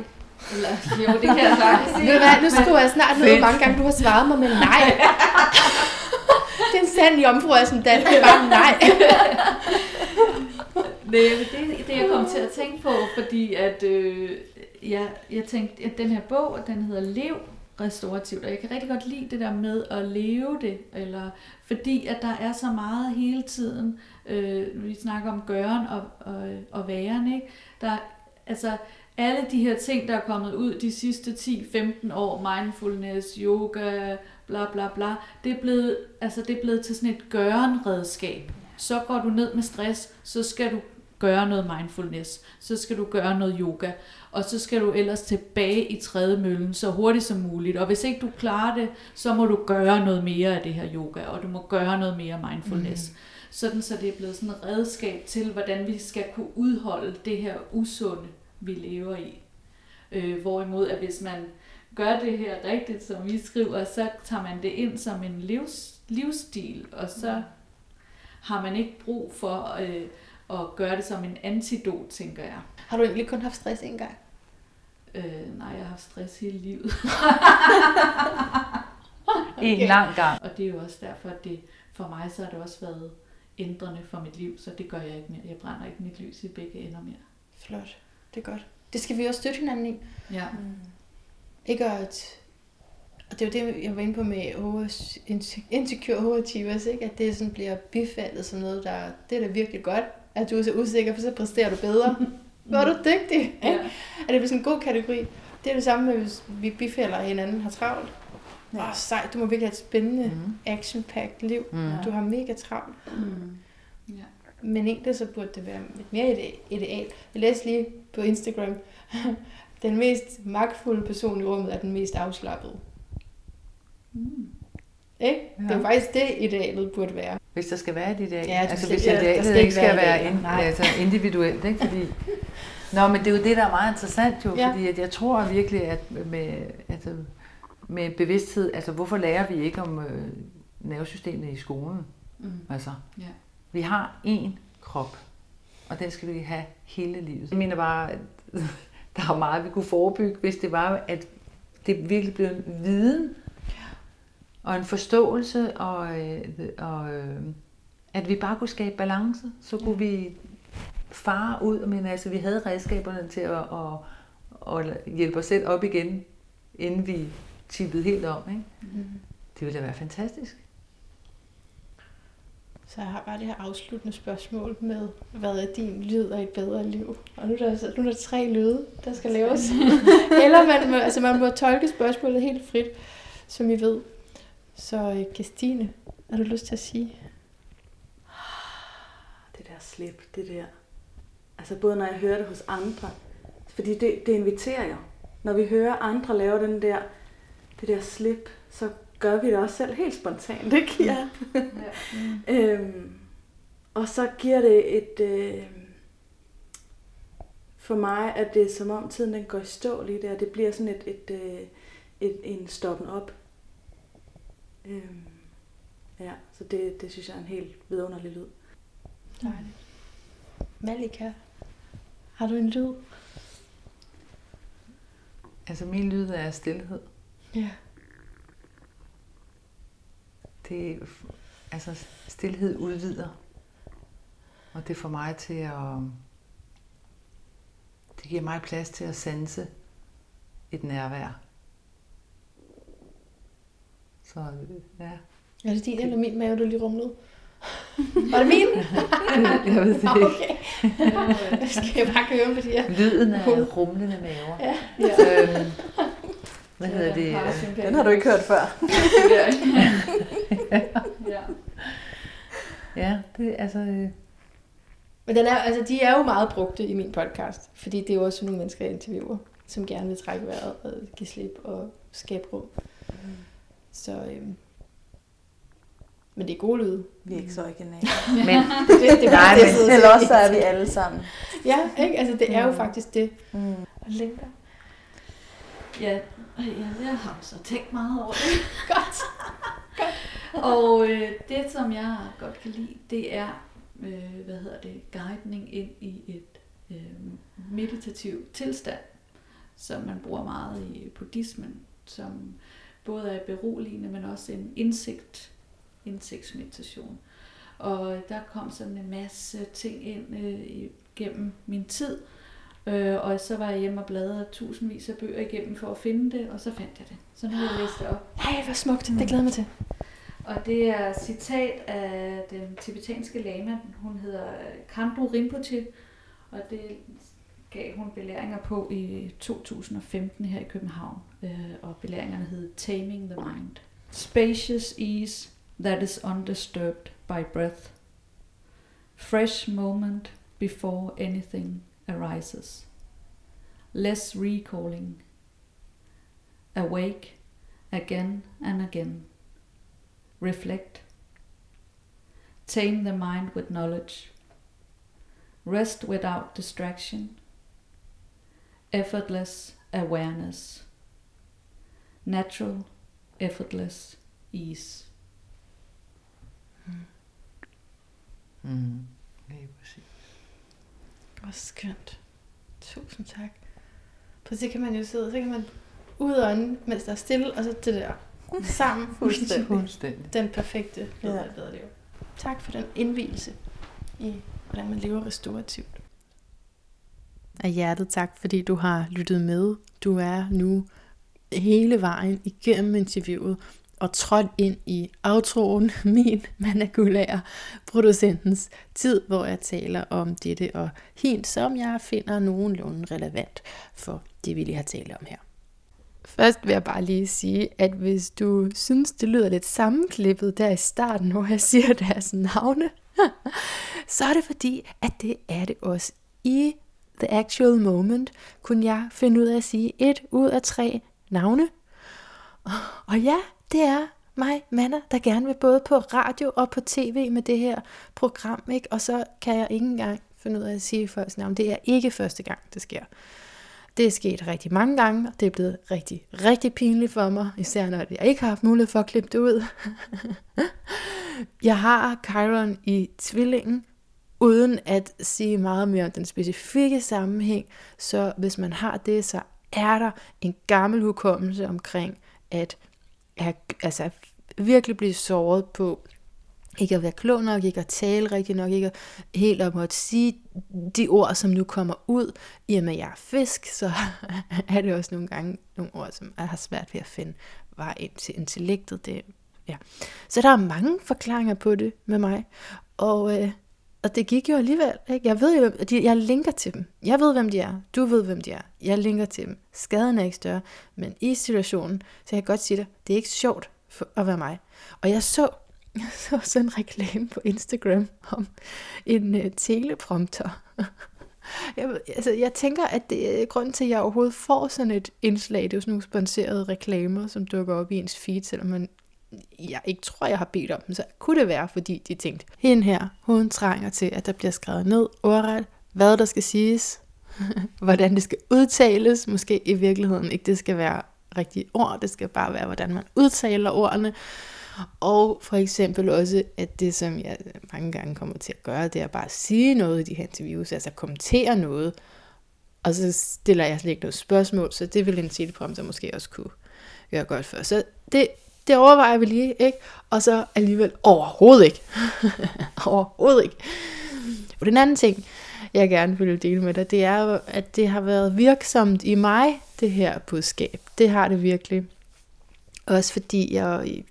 Eller, jo, det kan jeg sagtens sige. Ved du hvad, nu skulle jeg snart ned, mange gange du har svaret mig, men nej. det er en sand jomfru af som Dan, det er bare nej. det, det, det jeg kom til at tænke på, fordi at øh, jeg, jeg tænkte, at den her bog, den hedder Lev restaurativt, og jeg kan rigtig godt lide det der med at leve det, eller fordi at der er så meget hele tiden, øh, vi snakker om gøren og, og, og væren, ikke? Der, altså, alle de her ting, der er kommet ud de sidste 10-15 år, mindfulness, yoga, bla bla bla, det er blevet, altså det er blevet til sådan et gørenredskab. Så går du ned med stress, så skal du gøre noget mindfulness, så skal du gøre noget yoga, og så skal du ellers tilbage i trædemøllen så hurtigt som muligt. Og hvis ikke du klarer det, så må du gøre noget mere af det her yoga, og du må gøre noget mere mindfulness. Mm. Sådan så det er blevet sådan et redskab til, hvordan vi skal kunne udholde det her usunde, vi lever i. Øh, hvorimod, at hvis man gør det her rigtigt, som vi skriver, så tager man det ind som en livs, livsstil, og så har man ikke brug for øh, at gøre det som en antidot, tænker jeg. Har du egentlig kun haft stress en gang? Øh, nej, jeg har haft stress hele livet. okay. En lang gang. Og det er jo også derfor, at det, for mig så har det også været ændrende for mit liv, så det gør jeg ikke mere. Jeg brænder ikke mit lys i begge ender mere. Flot. Det er godt. Det skal vi også støtte hinanden i. Ja. Mm. Ikke at... Og det er jo det, jeg var inde på med over, insecure overachievers, ikke? at det sådan bliver bifaldet som noget, der det er da virkelig godt, at du er så usikker, for så præsterer du bedre. Hvor er du dygtig. Ikke? Ja. At det sådan en god kategori. Det er det samme med, hvis vi bifælder hinanden har travlt. Ja. Åh, sej, du må virkelig have et spændende, mm. action-packed liv. Mm. Du har mega travlt. Mm. Ja. Men egentlig så burde det være et mere ideal. Jeg læste lige på Instagram, den mest magtfulde person i rummet er den mest afslappede. Mm. Ikke? Ja. Det er faktisk det, idealet burde være. Hvis der skal være et ideal. Ja, altså hvis idealet skal ikke skal være, være ind, altså individuelt. Ikke? Fordi, Nå, men det er jo det, der er meget interessant jo, ja. fordi at jeg tror virkelig, at med, altså, med bevidsthed, altså hvorfor lærer vi ikke om øh, nervesystemet i skolen? Mm. Altså, ja. vi har én krop, og den skal vi have hele livet. Jeg mener bare, at der er meget, vi kunne forebygge, hvis det var, at det virkelig blev en viden og en forståelse, og, øh, og øh, at vi bare kunne skabe balance. Så kunne vi fare ud, men altså, vi havde redskaberne til at, at, at hjælpe os selv op igen, inden vi tippede helt om. Ikke? Mm. Det ville da være fantastisk. Så jeg har bare det her afsluttende spørgsmål med, hvad er din lyd af et bedre liv? Og nu er der, nu er der tre lyde, der skal laves. Eller man må, altså man må tolke spørgsmålet helt frit, som I ved. Så Christine, har du lyst til at sige? Det der slip, det der. Altså både når jeg hører det hos andre, fordi det, det inviterer jo. Når vi hører andre lave den der, det der slip, så gør vi det også selv helt spontant, ikke? Ja. ja. Mm. øhm, og så giver det et... Øh, for mig at det er som om tiden den går i stå lige der. Det bliver sådan et, et, et, øh, et en stoppen op. Øhm, ja, så det, det synes jeg er en helt vidunderlig lyd. Dejligt. Malika, har du en lyd? Altså min lyd er stillhed. Ja. Det, altså stillhed udvider. Og det får mig til at... Det giver mig plads til at sanse et nærvær. Så ja. Er det din eller min mave, du lige rumlede? Var det min? jeg ved det ikke. Okay. Skal jeg bare høre på de her? Lyden af rumlende maver. Ja. ja. Øhm, hvad hedder det? Den har du ikke hørt før. ja. ja, det er altså... Øh... Men den er, altså, de er jo meget brugte i min podcast, fordi det er jo også nogle mennesker, jeg interviewer, som gerne vil trække vejret og give slip og skabe rum. Så øhm, men det er gode lyde. Vi er ikke så originale. men det, det, det Nej, men, eller også så er vi alle sammen. Ja, ikke? Altså, det er jo mm. faktisk det. Mm. Og Linda? Ja, jeg, jeg har så tænkt meget over det. godt. godt. Og øh, det, som jeg godt kan lide, det er, øh, hvad hedder det, guidning ind i et øh, meditativ tilstand, som man bruger meget i buddhismen, som både er beroligende, men også en indsigt indsigtsmeditation. Og der kom sådan en masse ting ind øh, gennem min tid. Øh, og så var jeg hjemme og bladrede tusindvis af bøger igennem for at finde det, og så fandt jeg det. Så nu har jeg læst det op. Hej, hvor smukt. Det glæder mig til. Og det er citat af den tibetanske lama. Hun hedder Kandro Rinpoche. Og det gav hun belæringer på i 2015 her i København, øh, og belæringerne hed Taming the Mind. Spacious ease that is undisturbed by breath. Fresh moment before anything arises. Less recalling. Awake again and again. Reflect. Tame the mind with knowledge. Rest without distraction. Effortless awareness. Natural, effortless ease. Mm. Lige præcis. Hvor skønt. Tusind tak. For så kan man jo sidde, så kan man ud og ånde, mens der er stille, og så det der sammen. Fuldstændig. Fuldstændig. Den perfekte Ja. ja. bedre liv. Tak for den indvielse i, hvordan man lever restaurativt. Af hjertet tak, fordi du har lyttet med. Du er nu hele vejen igennem interviewet og trådt ind i outroen, min managulære producentens tid, hvor jeg taler om dette og hint, som jeg finder nogenlunde relevant for det, vi lige har talt om her. Først vil jeg bare lige sige, at hvis du synes, det lyder lidt sammenklippet der i starten, hvor jeg siger deres navne, så er det fordi, at det er det også. I the actual moment kunne jeg finde ud af at sige et ud af tre navne. Og ja, det er mig, Manna, der gerne vil både på radio og på tv med det her program, ikke? Og så kan jeg ikke engang finde ud af at sige folks navn. Det er ikke første gang, det sker. Det er sket rigtig mange gange, og det er blevet rigtig, rigtig pinligt for mig, især når jeg ikke har haft mulighed for at klippe det ud. jeg har Chiron i tvillingen, uden at sige meget mere om den specifikke sammenhæng, så hvis man har det, så er der en gammel hukommelse omkring, at altså, virkelig blive såret på, ikke at være klog nok, ikke at tale rigtig nok, ikke at helt at måtte sige de ord, som nu kommer ud. I og med, at jeg er fisk, så er det også nogle gange nogle ord, som jeg har svært ved at finde vej ind til intellektet. Det, ja. Så der er mange forklaringer på det med mig. Og, øh, og det gik jo alligevel. Ikke? Jeg ved jo, at de, jeg linker til dem. Jeg ved, hvem de er. Du ved, hvem de er. Jeg linker til dem. Skaden er ikke større. Men i situationen, så jeg kan godt sige dig, det er ikke sjovt for at være mig. Og jeg så, jeg så sådan en reklame på Instagram om en uh, teleprompter. Jeg, altså, jeg tænker, at det er grunden til, at jeg overhovedet får sådan et indslag. Det er jo sådan nogle sponserede reklamer, som dukker op i ens feed, selvom man jeg ikke tror, jeg har bedt om dem, så kunne det være, fordi de tænkte, hende her, hun trænger til, at der bliver skrevet ned ordret, hvad der skal siges, hvordan det skal udtales, måske i virkeligheden ikke det skal være rigtige ord, det skal bare være, hvordan man udtaler ordene, og for eksempel også, at det som jeg mange gange kommer til at gøre, det er bare at sige noget i de her interviews, altså kommentere noget, og så stiller jeg slet ikke noget spørgsmål, så det vil en teleprompter måske også kunne gøre godt for. Så det, det overvejer vi lige, ikke? Og så alligevel overhovedet ikke. overhovedet ikke. Og den anden ting, jeg gerne vil dele med dig, det er jo, at det har været virksomt i mig, det her budskab. Det har det virkelig. Også fordi jeg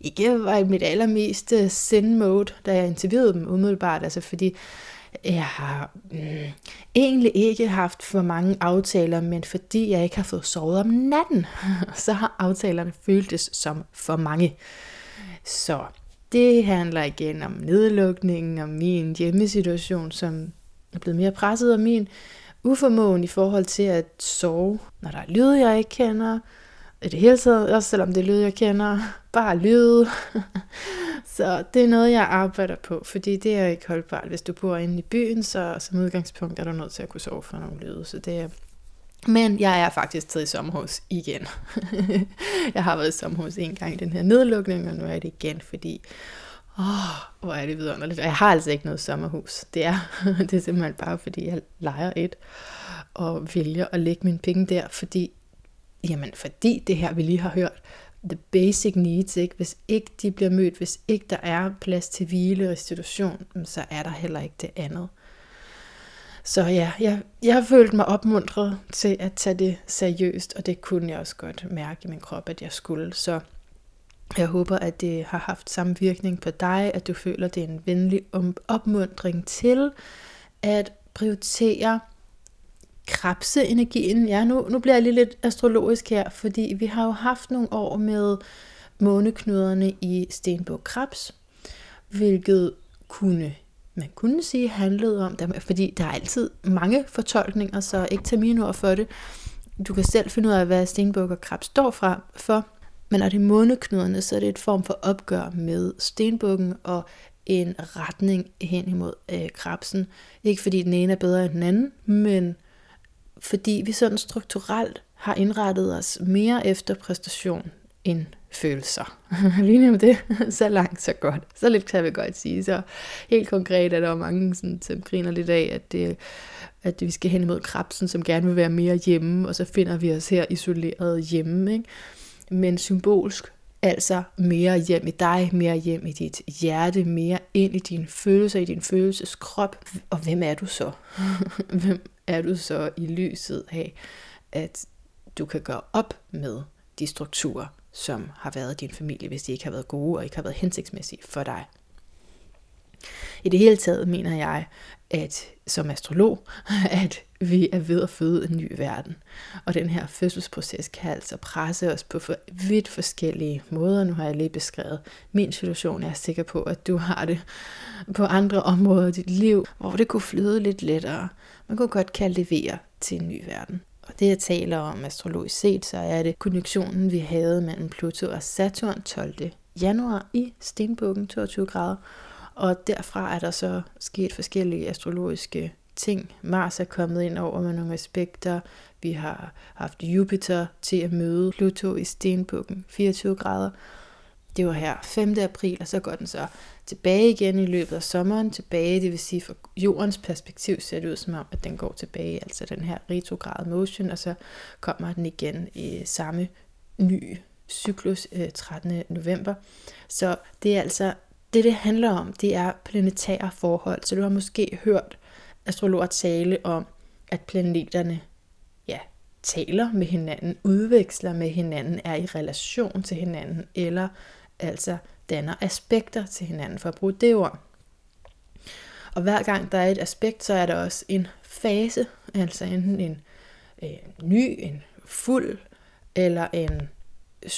ikke var i mit allermest send mode, da jeg interviewede dem umiddelbart. Altså fordi jeg har mm, egentlig ikke haft for mange aftaler, men fordi jeg ikke har fået sovet om natten, så har aftalerne føltes som for mange. Så det handler igen om nedlukningen, om min hjemmesituation, som er blevet mere presset, og min uformåen i forhold til at sove, når der er lyde, jeg ikke kender, i det hele taget, også selvom det er lyd, jeg kender, bare lyd. så det er noget, jeg arbejder på, fordi det er ikke holdbart. Hvis du bor inde i byen, så som udgangspunkt er du nødt til at kunne sove for nogle lyde. Så det er... Men jeg er faktisk taget i sommerhus igen. jeg har været i sommerhus en gang i den her nedlukning, og nu er det igen, fordi Åh, oh, hvor er det vidunderligt. Og jeg har altså ikke noget sommerhus. Det er, det er simpelthen bare, fordi jeg leger et og vælger at lægge mine penge der, fordi Jamen, fordi det her, vi lige har hørt, the basic needs, ikke? hvis ikke de bliver mødt, hvis ikke der er plads til hvile og restitution, så er der heller ikke det andet. Så ja, jeg, jeg har følt mig opmuntret til at tage det seriøst, og det kunne jeg også godt mærke i min krop, at jeg skulle. Så jeg håber, at det har haft samme virkning på dig, at du føler, at det er en venlig opmuntring til at prioritere krabseenergien. Ja, nu, nu bliver jeg lige lidt astrologisk her, fordi vi har jo haft nogle år med måneknuderne i Stenbog Krabs, hvilket kunne man kunne sige handlede om, fordi der er altid mange fortolkninger, så ikke tage mine ord for det. Du kan selv finde ud af, hvad Stenbuk og Krabs står fra, for. Men når det er måneknuderne, så er det et form for opgør med stenbukken og en retning hen imod øh, krabsen. Ikke fordi den ene er bedre end den anden, men fordi vi sådan strukturelt har indrettet os mere efter præstation end følelser. Lige nemt det. så langt, så godt. Så lidt kan vi godt sige. Så helt konkret er der jo mange, sådan, som griner lidt af, at, det, at vi skal hen imod krabsen, som gerne vil være mere hjemme, og så finder vi os her isoleret hjemme. Ikke? Men symbolsk, altså mere hjem i dig, mere hjem i dit hjerte, mere ind i dine følelser, i din følelseskrop. Og hvem er du så? hvem er du så i lyset af, at du kan gøre op med de strukturer, som har været din familie, hvis de ikke har været gode og ikke har været hensigtsmæssige for dig. I det hele taget mener jeg, at som astrolog, at vi er ved at føde en ny verden. Og den her fødselsproces kan altså presse os på for vidt forskellige måder. Nu har jeg lige beskrevet min situation. Jeg er sikker på, at du har det på andre områder i dit liv, hvor det kunne flyde lidt lettere. Man kunne godt kalde det vejr til en ny verden. Og det jeg taler om astrologisk set, så er det konnektionen, vi havde mellem Pluto og Saturn 12. januar i Stenbukken 22 grader. Og derfra er der så sket forskellige astrologiske ting. Mars er kommet ind over med nogle aspekter. Vi har haft Jupiter til at møde Pluto i Stenbukken 24 grader. Det var her 5. april, og så går den så tilbage igen i løbet af sommeren. Tilbage, det vil sige fra jordens perspektiv ser det ud som om, at den går tilbage, altså den her retrograd motion, og så kommer den igen i samme ny cyklus øh, 13. November. Så det er altså, det det handler om, det er planetære forhold. Så du har måske hørt astrologer tale om, at planeterne ja, taler med hinanden, udveksler med hinanden, er i relation til hinanden, eller altså danner aspekter til hinanden, for at bruge det ord. Og hver gang der er et aspekt, så er der også en fase, altså enten en øh, ny, en fuld, eller en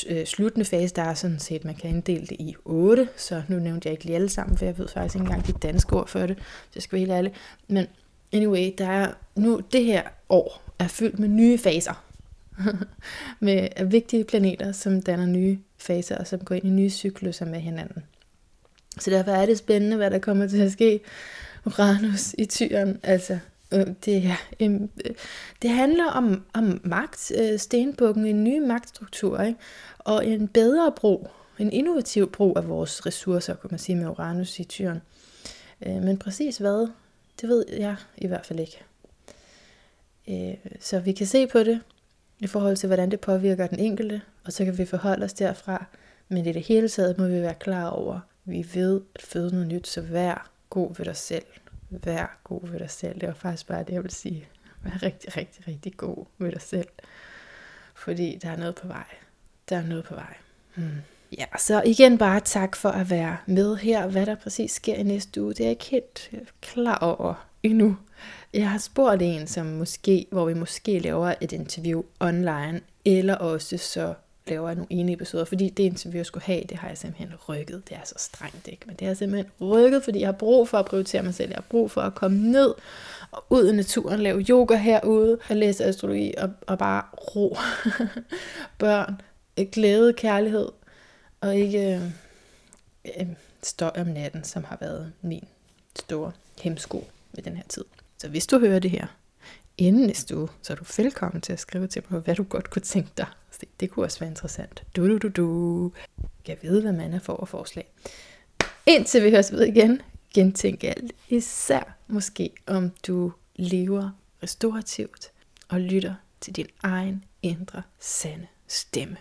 Øh, sluttende fase, der er sådan set, man kan inddele det i otte, så nu nævnte jeg ikke lige alle sammen, for jeg ved faktisk ikke engang de danske ord for det, så jeg skal være helt ærlig. Men anyway, der er nu, det her år er fyldt med nye faser, med vigtige planeter, som danner nye faser, og som går ind i nye cykluser med hinanden. Så derfor er det spændende, hvad der kommer til at ske. Uranus i tyren, altså Øh, det, ja, øh, det handler om, om magt, øh, stenbukken, en ny magtstruktur, ikke? og en bedre brug, en innovativ brug af vores ressourcer, kan man sige med Uranus i tyren. Øh, men præcis hvad, det ved jeg i hvert fald ikke. Øh, så vi kan se på det i forhold til, hvordan det påvirker den enkelte, og så kan vi forholde os derfra. Men i det hele taget må vi være klar over, at vi ved at føde noget nyt, så vær god ved dig selv. Vær god ved dig selv. Det var faktisk bare det, jeg vil sige. Vær rigtig, rigtig, rigtig god ved dig selv. Fordi der er noget på vej. Der er noget på vej. Hmm. Ja, så igen bare tak for at være med her. Hvad der præcis sker i næste uge, det er jeg ikke helt øh, klar over endnu. Jeg har spurgt en, som måske, hvor vi måske laver et interview online, eller også så laver jeg nogle ene episoder, fordi det interview, jeg skulle have, det har jeg simpelthen rykket. Det er så strengt, ikke? Men det har simpelthen rykket, fordi jeg har brug for at prioritere mig selv. Jeg har brug for at komme ned og ud i naturen, lave yoga herude, og læse astrologi og, og bare ro. Børn, glæde, kærlighed, og ikke øh, øh, støj om natten, som har været min store hemsko ved den her tid. Så hvis du hører det her inden næste uge, så er du velkommen til at skrive til mig, hvad du godt kunne tænke dig. Det kunne også være interessant. Du, du, du, du. Jeg ved, hvad man er for forslag. Indtil vi høres ved igen, gentænk alt. Især måske, om du lever restaurativt og lytter til din egen indre sande stemme.